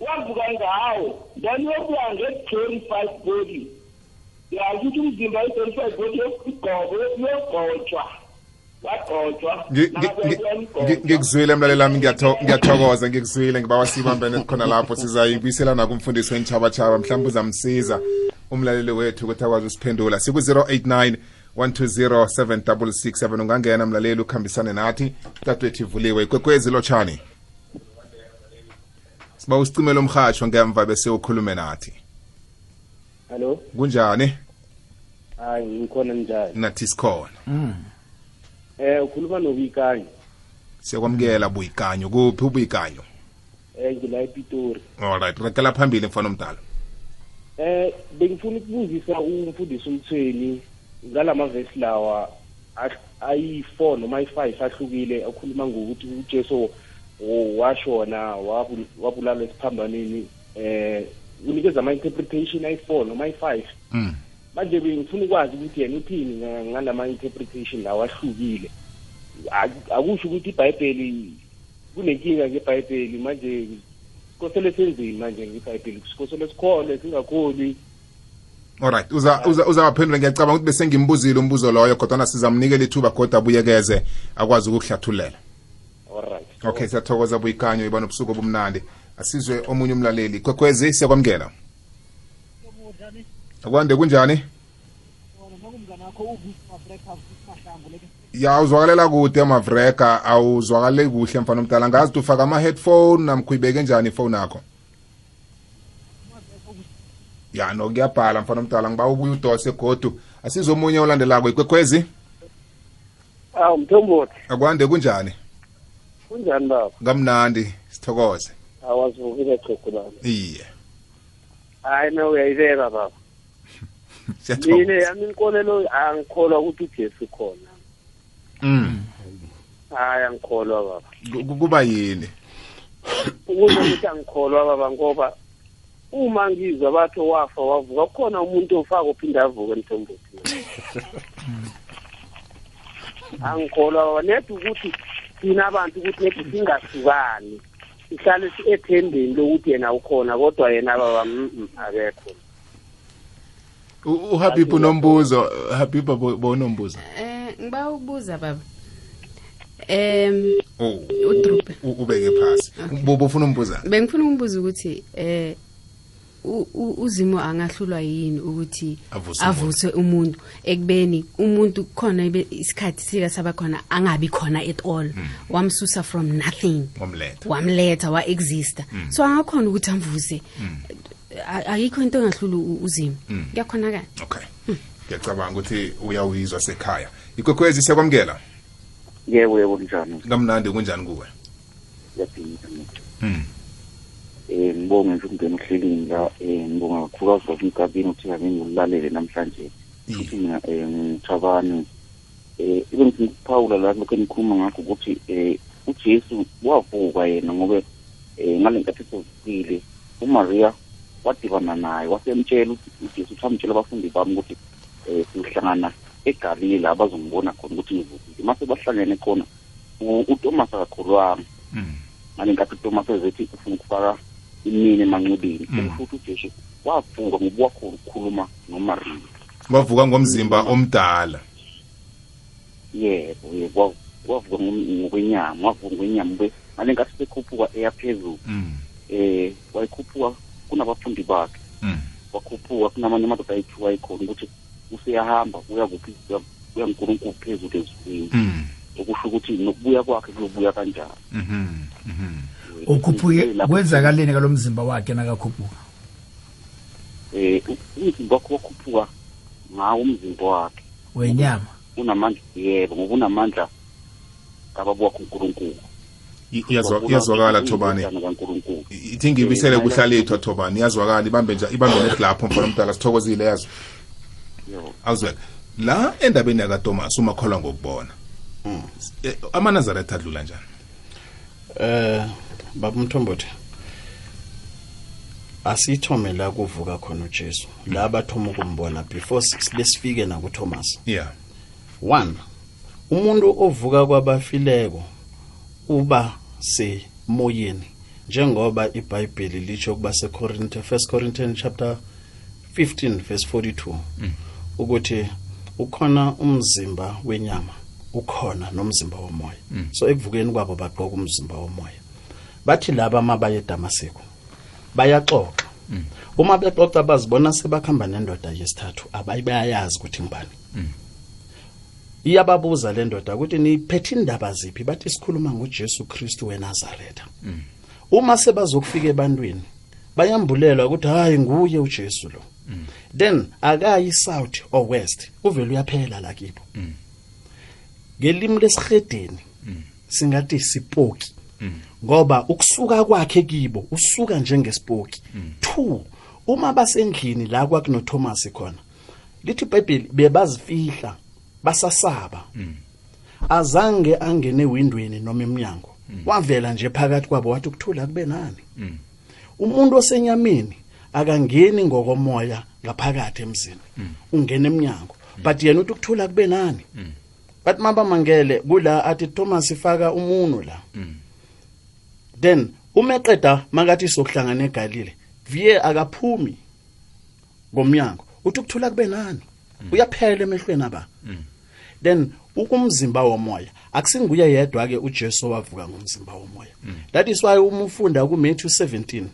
wavuka ngawo then uyobuya nge-glorified body yazi ukuthi umzimba i-glorified body yokugobo uyogotshwa ngikuzwile mlaleli ami ngiyatho- ngiyathokoza ngikuzwile ngiba wasibambene khona lapho sizayibuyiselana kumfundisi wentshabatshaba mhlawumbe uzamsiza umlaleli wethu ukuthi akwazi usiphendula siku-089 120 7667 ungangena mlaleli ukuhambisane nathi tatwethu ivuliwe. Ikwekwezi lotshani. Siba usicimele umhatsho ngemva bese ukhulume nathi. Hallo kunjani? Hayi ngikhona njani nathi sikhona. Um ukhuluma nobuyikanyo siyakwamukela buyikanyo kuphi ubuyikanyo eh ngila ePitori. Alright rakela phambili mfana omdala. Eh bengifuna ukubuzisa umfundisi umthweni ngalamavesi lawa ah- ayi4 noma ayi5 ahlukile akhuluma ngokuthi uJesu wo- washona wabu- wabulala esiphambanweni eh unikeza ama interpretation ayi4 noma ayi5 Mm. Manje bengifuna ukwazi ukuthi yena uthini nga- ngalama interpretation lawa ahlukile. Ak- akusho ukuthi iBhayibheli kunenkinga ngeBhayibheli manje. Sikosele senzeni manje ngeBhayibheli? Sikosele sikhole singakholi. Alright uza uza uzawaphendula. Ngiyacabanga ukuthi bese ngimbuzile umbuzo loyo kodwa sizamnikela ithuba kodwa abuyekeze akwazi ukukuhlathulela alright okay siyathokoza buyikanyo iba nobusuku obumnandi. Asizwe omunye umlaleli. Kwekwezi siyakwamukela. Akwande kunjani? Ya uzwakalela kude mavreka awuzwakaleli kuhle mfana omdala. Ngazi ukuthi ufaka ama-headphone namkhuyibeke njani ifone yakho? Ya no kuyabhala mfana omdala ngiba ubuye udose godu. Asizwe omunye olandelako ikwekwezi awu mthombothi. Akwande kunjani? Kunjani baba? Kamnandi sithokoze. Awazivukile xhegu lami. Iye. Hayi na uyayibeka baba. mina yami inkolelo angikholwa ukuthi ujesu khona. Mm. hayi angikholwa baba. Ku- ku- kuba yini? Ukuze ukuthi angikholwa baba ngoba uma ngizwa batho wafa wavuka kukhona umuntu ofaka uphinde avuke emthombothi angikholwa baba neda ukuthi thina abantu ukuthi nedi singahlukani sihlale ethembeni lokuthi yena ukhona kodwa yena baba mm, mm, akekho. Uhabib unombuzo habib bonombuzo eh ngiba ukubuza baba. Em oh udrube ubeke phasi. Bobo ufuna umbuza? Bengifuna ukumbuza ukuthi eh u- u- uzimo angahlulwa yini ukuthi Avuse umuntu? Ekubeni umuntu khona isikhathi sika saba khona angabi khona at all. Wamsusa from nothing. Wamletha. Wa exista so angakhona ukuthi amvuse. A- ayikho into engahlula uzima. Uzimo kuyakhonakala. Okay. Ngiyacabanga ukuthi uyawizwa sekhaya. Ikwekwezi siyakwamukela? Yebo yebo kunjani kamnandi kunjani kuwe? Um eh ngibonge nje ukungena ohlelini la um ngibonga kakhulu azwa umgabini ukuthi kabe ngilalele namhlanje. Futhi mina eh ngithabani eh ibe ngiphawula la lokho engikhuluma ngakho ukuthi um uJesu wavuka yena ngoba um ngale nkathi esovukile uMaria wadibana naye wasemtshela ukuthi uJesu uthamtshela abafundi bami ukuthi um sihlangana eGalile abazongibona khona ukuthi ngivukile mase bahlangene khona utomas uThomas akakholwanga Mm. ngale nkathi utomas ezethi ufuna ukufaka imini emanxebeni Mm. futhi uJesu wavuka ngoba wakhona ukukhuluma noMaria. Wavuka ngomzimba omdala. Yebo yebo. Wa- wavuka ngokwenyama wavuka ngokwenyama ngale nkathi sekhuphuka eya phezulu. Um eh wayikhuphuka kunabafundi bakhe Mm. wakhuphuka kunamanye amadoda ayithiwa ayikhona ukuthi useyahamba kuya kuphi kuya- kuya nkulunkulu phezulu ezulwini Mm. okusho ukuthi nokubuya kwakhe kuyobuya kanjani Mhm. Mhm. ukhuphuke kwenzakaleni kalomzimba wakhe nakakhuphuka eh umzimba wakhe wakhuphuka ngawo umzimba wakhe wenyama unamandla yebo ngoba unamandla kababa wakho uNkulunkulu I- iyazwa- iyazwakala thobani. kaNkulunkulu. Ithi ngibisele kuhlalethwa thobani. Iyazwakala ibambe nje ibambe nethi lapho mfana omdala sithokozile yazo Yebo. awuzwela la endabeni yakatomas umakholwa ngokubona. Eh, amanazaretha adlula njani? Eh baba mthombothi asithome la kuvuka khona uJesu. La bathoma ukumbona before sibe sifike na kuThomas. Yeah. One umuntu ovuka kwabafileko uba semoyeni njengoba iBhayibheli lisho kuba seCorinthians 1 Corinthians chapter 15 verse 42 ukuthi ukhona umzimba wenyama ukhona nomzimba womoya. So ekuvukeni kwabo baqoka umzimba womoya. Bathi laba mabaye eDamaseko bayaxoxa. Uma bexoxa bazibona sebakhamba nendoda yesithathu abayayazi ukuthi ngibani iyababuza le ndoda ukuthi niphethe indaba ziphi bathi sikhuluma ngoJesu Kristu weNazaretha uma sebazokufika ebantwini bayambulelwa ukuthi hayi nguye uJesu lo. Then akayi south or west uvela uyaphela la kibo. Ngelimi lesihedeni singathi sipoki. Ngoba ukusuka kwakhe kibo usuka njengesipoki. Two uma basendlini la kwakuno Thomas khona lithi iBhayibheli bebazifihla. Basasaba. Azange angene ewindweni noma eminyango wavela nje phakathi kwabo wathi ukuthula kube nani? Umuntu osenyameni akangeni ngokomoya ngaphakathi emzini. Ungena eminyango but yena uthi ukuthula kube nani? Bathi maba mangele kula athi Thomas ifaka umuno la. Then uma eqeda makathi sokuhlangana eGalile viye akaphumi ngomnyango. Uthi ukuthula kube nani? Uyaphela emehlweni aba. Then ukumzimba womoya akusinguye yedwa ke uJesu wavuka ngomzimba womoya. That is why uma ufunda kuMatthew 17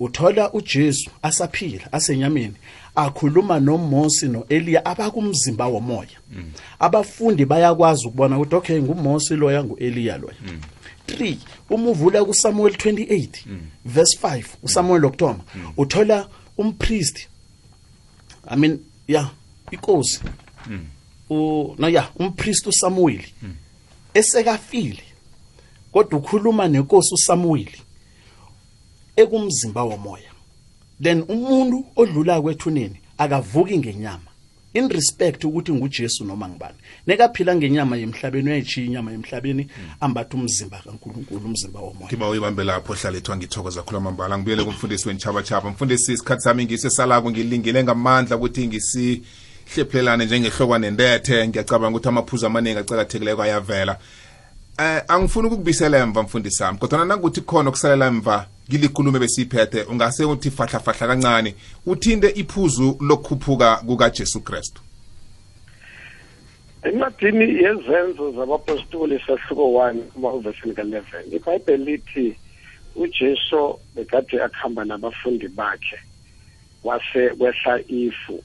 uthola uJesu asaphila asenyameni akhuluma noMosi noEliya abakumzimba womoya. Abafundi bayakwazi ukubona ukuthi okay nguMosi loya nguEliya loya. 3 uma uvula kuSamuel 28 verse 5 uSamuel October uthola umpriest i mean yeah inkosi. U no ya umpriest uSamuel esekafile kodwa ukhuluma nenkosi uSamuel ekumzimba womoya. Then umuntu odlula kwethuneni akavuki ngenyama. In respect ukuthi nguJesu noma ngibani nekaphila ngenyama yemhlabeni uyayichiya inyama yemhlabeni ambatha umzimba kaNkuluNkulu umzimba womoya. Ngiba uyibambe lapho hlala ethwa ngithokoza khuluma mbala ngibuyele kumfundisi wenchaba-chaba mfundisi isikhathi sami ngisesalako ngilingile ngamandla ukuthi ngisihlephulelane njengehlokwa nendethe ngiyacabanga ukuthi amaphuzu amaningi acakathekileko ayavela. Eh angifuni ukukubisela emva mfundisi sami kodwa nangukuthi khona okusalela emva ngilikhulume besiyiphethe ungase uthi fahla fahla kancane uthinte iphuzu lokukhuphuka kukaJesu Kristu. Encwadini yezenzo zabapostoli sahluko 1 kumavesini ka-11 ibhayibheli lithi ujesu bekade akuhamba nabafundi bakhe wase kwehla ifu.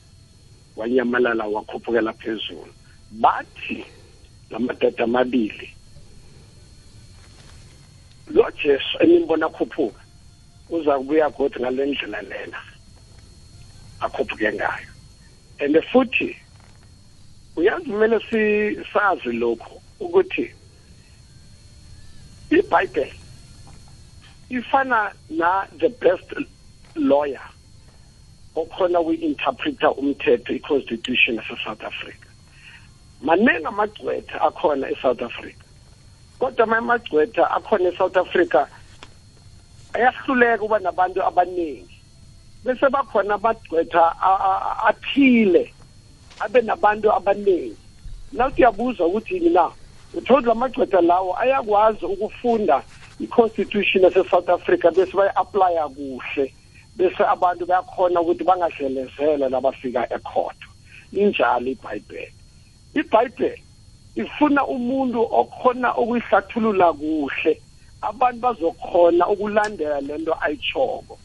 Wanyamalala wakhuphukela phezulu. Bathi lamadoda amabili lo jesu enimbona akhuphuka uza kubuya godi ngale ndlela lena akhuphuke ngayo. And futhi uyazi kumele sazi lokhu ukuthi ibhayibheli ifana na the best lawyer okhona uyi-interpreta umthetho i-constitution yase-south africa. Maningi amagcwetha akhona e-south africa kodwa ama amagcwetha akhona e-south africa ayahluleka ukuba nabantu abaningi. Bese bakhona amagcwetha athile abe nabantu abaningi. Nawuthi uyabuza ukuthi yini na? Uthola lamagcwetha lawo ayakwazi ukufunda i-constitution yase-south africa bese bayi-aplya kuhle. Bese abantu bayakhona ukuthi bangadlelezela labafika ekhotho injalo ibhayibheli. Ibhayibheli ifuna umuntu okhona ukuyihlathulula kuhle. Abantu bazokhona ukulandela lento ayichoko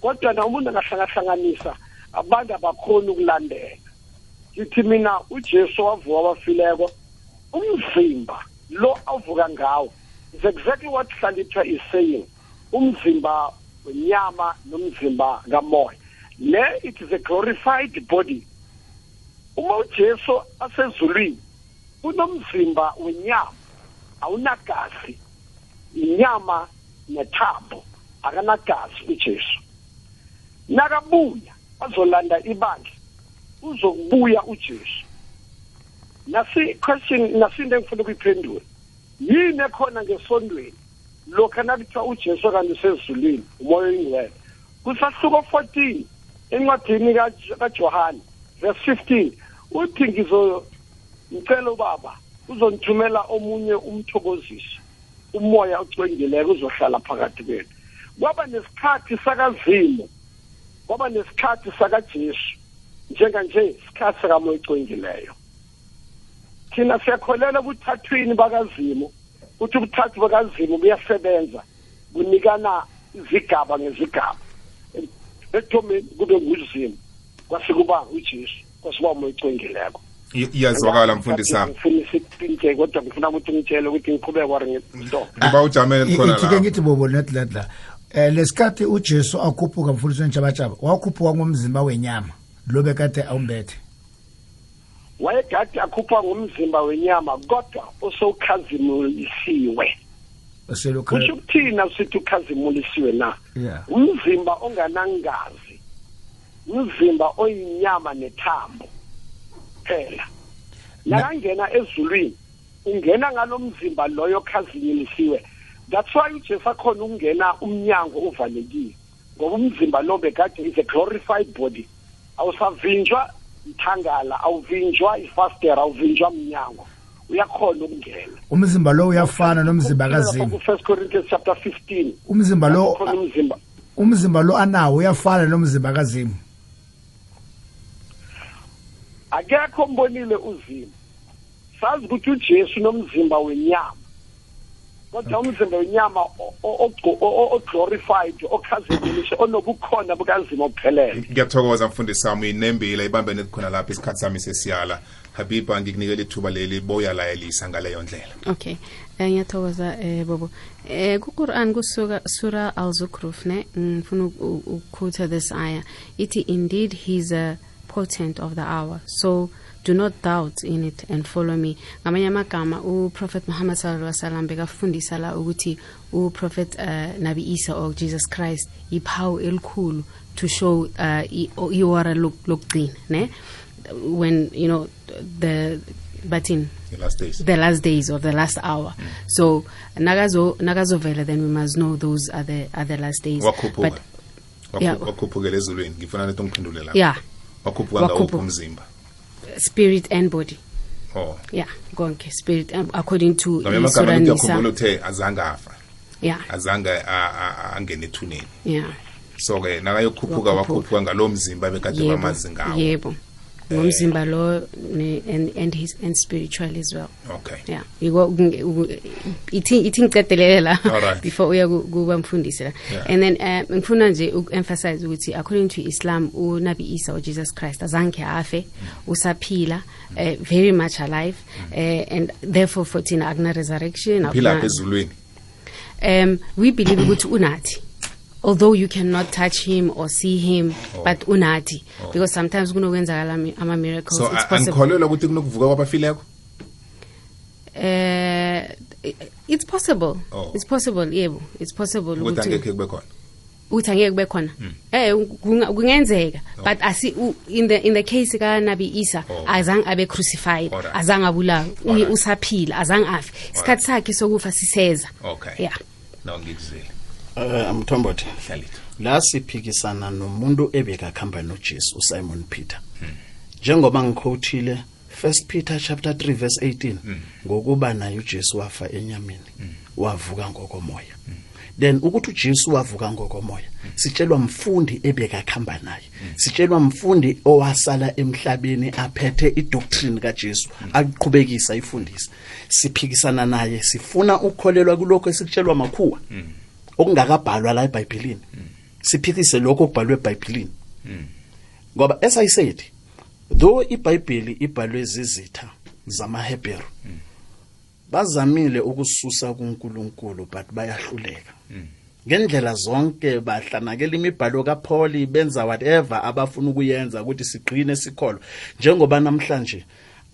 kodwa na umuntu angahlangahlanganisa abantu abakhoni ukulandela. Ngithi mina ujesu wavuka abafileko umzimba lo avuka ngawo is exactly what hlalithwa is saying. Umzimba wenyama nomzimba kamoya. Le it is a glorified body. Uma ujesu asezulwini unomzimba wenyama awunagazi. Inyama nethambo akanagazi ujesu. Nakabuya azolanda ibandla uzokubuya ujesu. Nasi question nasinto engifuna ukuyiphendula yini ekhona ngesondweni? Lokhu nakuthiwa ujesu kanti usezulwini umoya oyingcwele kusahluko 14 encwadini kajohane verse 15 uthi ngizomcela ubaba uzonithumela omunye umthokozisi umoya ocwengileko uzohlala phakathi kwethu. Kwaba nesikhathi sakazimu kwaba nesikhathi sakajesu njenganje isikhathi sakamoya ocwengileyo. Thina siyakholela ekuthathweni bakazimu. Ukuthi ubuthathu bakazimu buyasebenza kunikana izigaba ngezigaba. Ekuthomeni kube nguzimu kwase kuba ujesu kwase kuba umoya ocwengileko iyazwakala mfundisi sami ngifuna isipinte kodwa ngifuna ukuthi ngitshele ukuthi ngiqhubeke wari ngito ngiba ujamele khona ithike la ngithi bobo net ladla eh lesikhathi uJesu akhuphuka mfundisi wentshabachaba wakhuphuka ngomzimba wenyama lo bekade awumbethe. Wayegade akhupha ngomzimba wenyama kodwa osowukhazimulisiwe Oselokha kusho ukuthina sithi ukhazimulisiwe na? Yeah. umzimba onganangazi umzimba oyinyama nethambo phela nakangena ezulwini ungena ngalomzimba loyo khazimulisiwe that's why ujesu akhona ukungena umnyango uvalekile ngoba umzimba lo bekade is a glorified body. Awusavinjwa ithangala awuvinjwa ifastera awuvinjwa mnyango. Uyakhona ukungena. Umzimba lo uyafana nomzimba kazimu ku-first corinthians chapter 15 umzimba lo khona umzimba umzimba lo anawo uyafana nomzimba kazimu akekho mbonile uzimo sazi ukuthi ujesu nomzimba wenyama. Kodwa umzimba wenyama o-glorified okhazekelishe onobukhona bukanzima obuphelele ngiyathokoza mfundisi sami uyinembile ibambeni khona lapha isikhathi sami sesiyala. Habiba ngikunikela ithuba leli boyalayelisa ngaleyo ndlela. Okay. Eh ngiyathokoza eh bobo. Eh kuQuran kusuka sura al-zukhruf ne? Ngifuna uku- ukukhutha this aya ithi indeed he's a potent of the hour. So do not doubt in it and follow me. Ngamanye amagama uProphet Muhammad sallallahu alaihi wasallam bekafundisa la ukuthi uProphet uh, Nabi Isa or Jesus Christ iphawu elikhulu to show uh, iwara lokugcina ne? When you know the batin the last days. the last days of the last hour. So nakazo nakazovela then we must know those are the are the last days. Wakhuphuka but Wakhu- Yeah. wakhuphukela ezulwini ngifuna nethi ungiphendule lapho. Yeah. Wakhuphuka ngawuphi umzimba spirit and body. Oh. Yeah konke spirit um, according to uthe azange afa. Yeah. Azange angene ethuneni yeah. So-ke nakayokhuphuka Wakhuphuka. wakhuphuka ngalo mzimba bekade bamazi ngawo. yebo ngomzimba lo ne- and and his and spiritual as well. Okay. Yeah. Ithi ithi ngicedelele la before uya kuba mfundisi la. And then um, ngifuna nje uku-emphasize ukuthi according to islam unabi isa ujesus christ azange afe usaphila uh, very much alive uh, and therefore for thina akuna-resurrection phila ezulwini um we believe ukuthi unathi although you cannot touch him or see him but unathi because sometimes kunokwenzakala ami- ama-miracles so angikholelwa ukuthi kunokuvuka kwabafileko? Uh, it's possible. Oh. it's possible yebo. It's possible ukuthi angekhe kube khona. Ukuthi angeke kube khona. Eh kungenzeka. But asi in the in the case ka Nabi Isa Oh. azange abe crucified azange abulawa usaphila azange afi isikhathi sakhe sokufa siseza. Okay. Yeah. No ngikuzile eh mthombothi. La siphikisana nomuntu ebekakhamba nojesu usimon peter. Njengoba ngikhowuthile 1 peter chapter 3 verse 18 ngokuba naye ujesu wafa enyameni wavuka ngokomoya. Then ukuthi ujesu wavuka ngokomoya sitshelwa mfundi ebekakhamba naye. Sitshelwa mfundi owasala emhlabeni aphethe idoctrine kajesu aqhubekisa ifundisa. Siphikisana naye sifuna ukukholelwa kulokho esikutshelwa makhuwa. Okungakabhalwa la eBhayibhelini siphikise lokho okubhalwe eBhayibhelini ngoba as i said though iBhayibheli ibhalwe zizitha zamaHebheru bazamile ukususa kuNkulunkulu but bayahluleka. Ngendlela zonke bahlanakela imibhalo kaPaul benza whatever abafuna ukuyenza ukuthi sigqine sikholwa. Njengoba namhlanje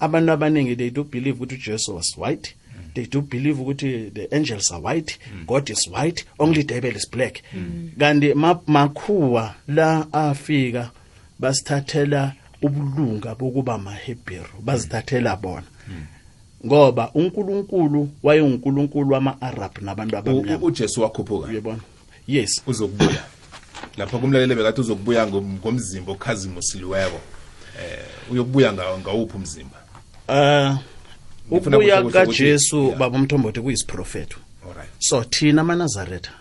abantu abaningi they do believe ukuthi uJesu was white they do believe ukuthi the angels are white mm. god is white only devil is black. Kanti mm. makhuwa la afika basithathela ubulunga bokuba maHebheru bazithathela bona. Ngoba uNkulunkulu wayenguNkulunkulu wama-Arab nabantu abamnyama. Ujesu wakhuphuka. Uyabona? Yes. Uzokubuya. Lapha kumlaleli bekathi uzokubuya ngom- ngomzimba okhazimusiliweko eh uyokubuya ngawuphi umzimba? Uh Ngifuna ukuya kaJesu baba umthombothi kuyisiprofeto alright so thina amaNazaretha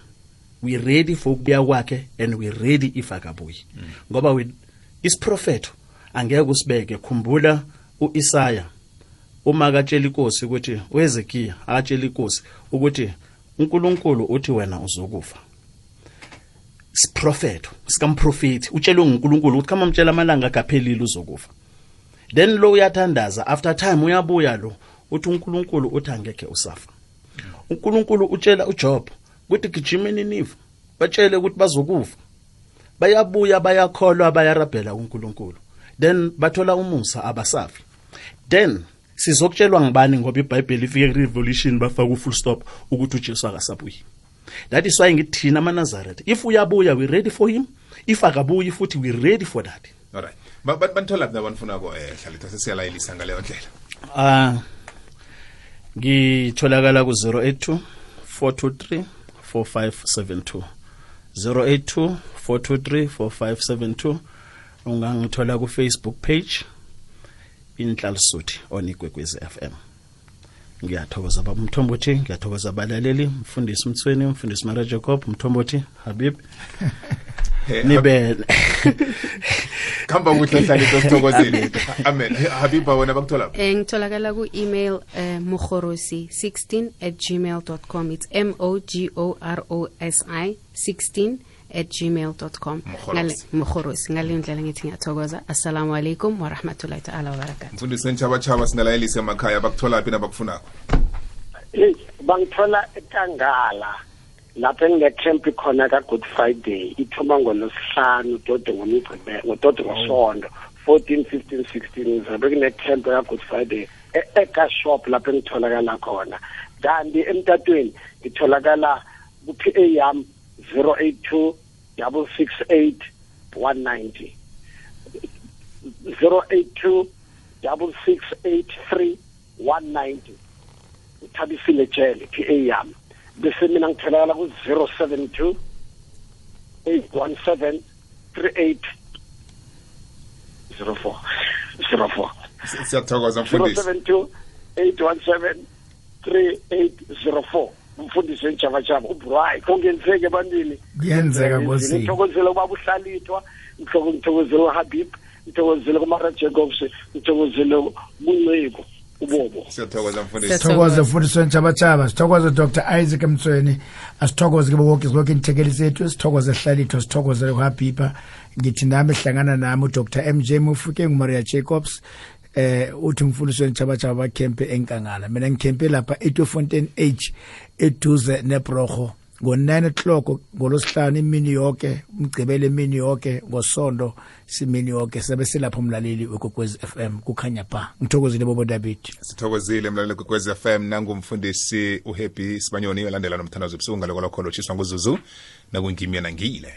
we ready for ukubuya kwakhe and we ready if akabuyi. Ngoba we isiprofeto angeke usibeke. Khumbula uIsaya uma katshela inkosi ukuthi uHezekiya akatshela inkosi ukuthi uNkulunkulu uthi wena uzokufa. Siprofeto sikamprofeti utshelwe nguNkulunkulu ukuthi kama mtshela amalanga akaphelile uzokufa. Then lo uyathandaza after time uyabuya lo uthi uNkulunkulu uthi angeke usafa uNkulunkulu utshela uJob ukuthi gijimeni nifa batshele ukuthi bazokufa bayabuya bayakholwa bayarabhela uNkulunkulu then bathola umusa abasafi then sizokutshelwa ngibani ngoba ibhayibheli ifike ku-revolution bafaka u-full stop ukuthi ujesu akasabuyi that is why ngithi thina amanazaretha if uyabuya we ready for him if akabuyi futhi we ready for that alright Ba- ba- banithola kuphi abanifunako um hlalethwa sesiyalayelisa ngaleyo ndlela Ah ngitholakala ku 082 423 4572 082 423 4572 ungangithola ku Facebook page inhlalisuthi onikwekwezi FM ngiyathokoza baba mthombothi ngiyathokoza abalaleli mfundisi mthweni mfundisi mara jacob mthombothi habib. Nibele nibe khamba kuhle amen. Habiba wena bakuthola um Eh ngitholakala ku-email um mukhorosi 16 at gmail com. It's m o g o r o s i 16 at gmail com. Mukhorosi ngaleyo ndlela ngithi ngiyathokoza. Assalamu alaikum warahmatullahi taala wabarakatu mfundisi wentshabatshaba sinalayelisa emakhaya bakuthola phi nabakufunako? Hey bangithola ekangala lapho engine-camp khona ka-good friday. Ithoma ngolosihlanu tode ngomgcibe ngotode ngosondo 14 15 16 zabe kune-camp ka-good friday e- eka-shop lapho engitholakala khona. Kanti emtatweni ngitholakala ku-p a yam 082 double six uthabisile jele p a yami. Bese mina ngitholakala ku-072 seven two eight one seven three umfundisi wenjabajaba uburayi kongenzeki ebantwini. Kuyenzeka ngithokozele ubaba uhlalithwa ngitho- uhabib ngithokozele kumara jacobs ngithokozele kunceku ubobo. Mfundisi. Sithokoze mfundisi wentshabatshaba sithokoze dr. Isaac emthweni asithokoze ke bonke zonke inithekeli zethu. Sithokoze hlalithwa sithokoze uhabibha ngithi nami hlangana nami udr. Mj mufike ngumaria jacobs eh uthi umfundisi wentshabatshaba bakhempe enkangala. Mina ngikhempe lapha etofontein h eduze nebroho ngo-9 o'clock ngolosihlanu imini yonke umgcibelo imini yonke ngosondo simini yonke sabe silapho umlaleli wekokwezi FM kukhanya ba ngithokozile bobo David. Sithokozile mlaleli kwekwez fm nangumfundisi uhappy sibanyoni olandela nomthandazo ebusuku ngaloko lokho lotshiswa nguzuzu nakunkimya nangile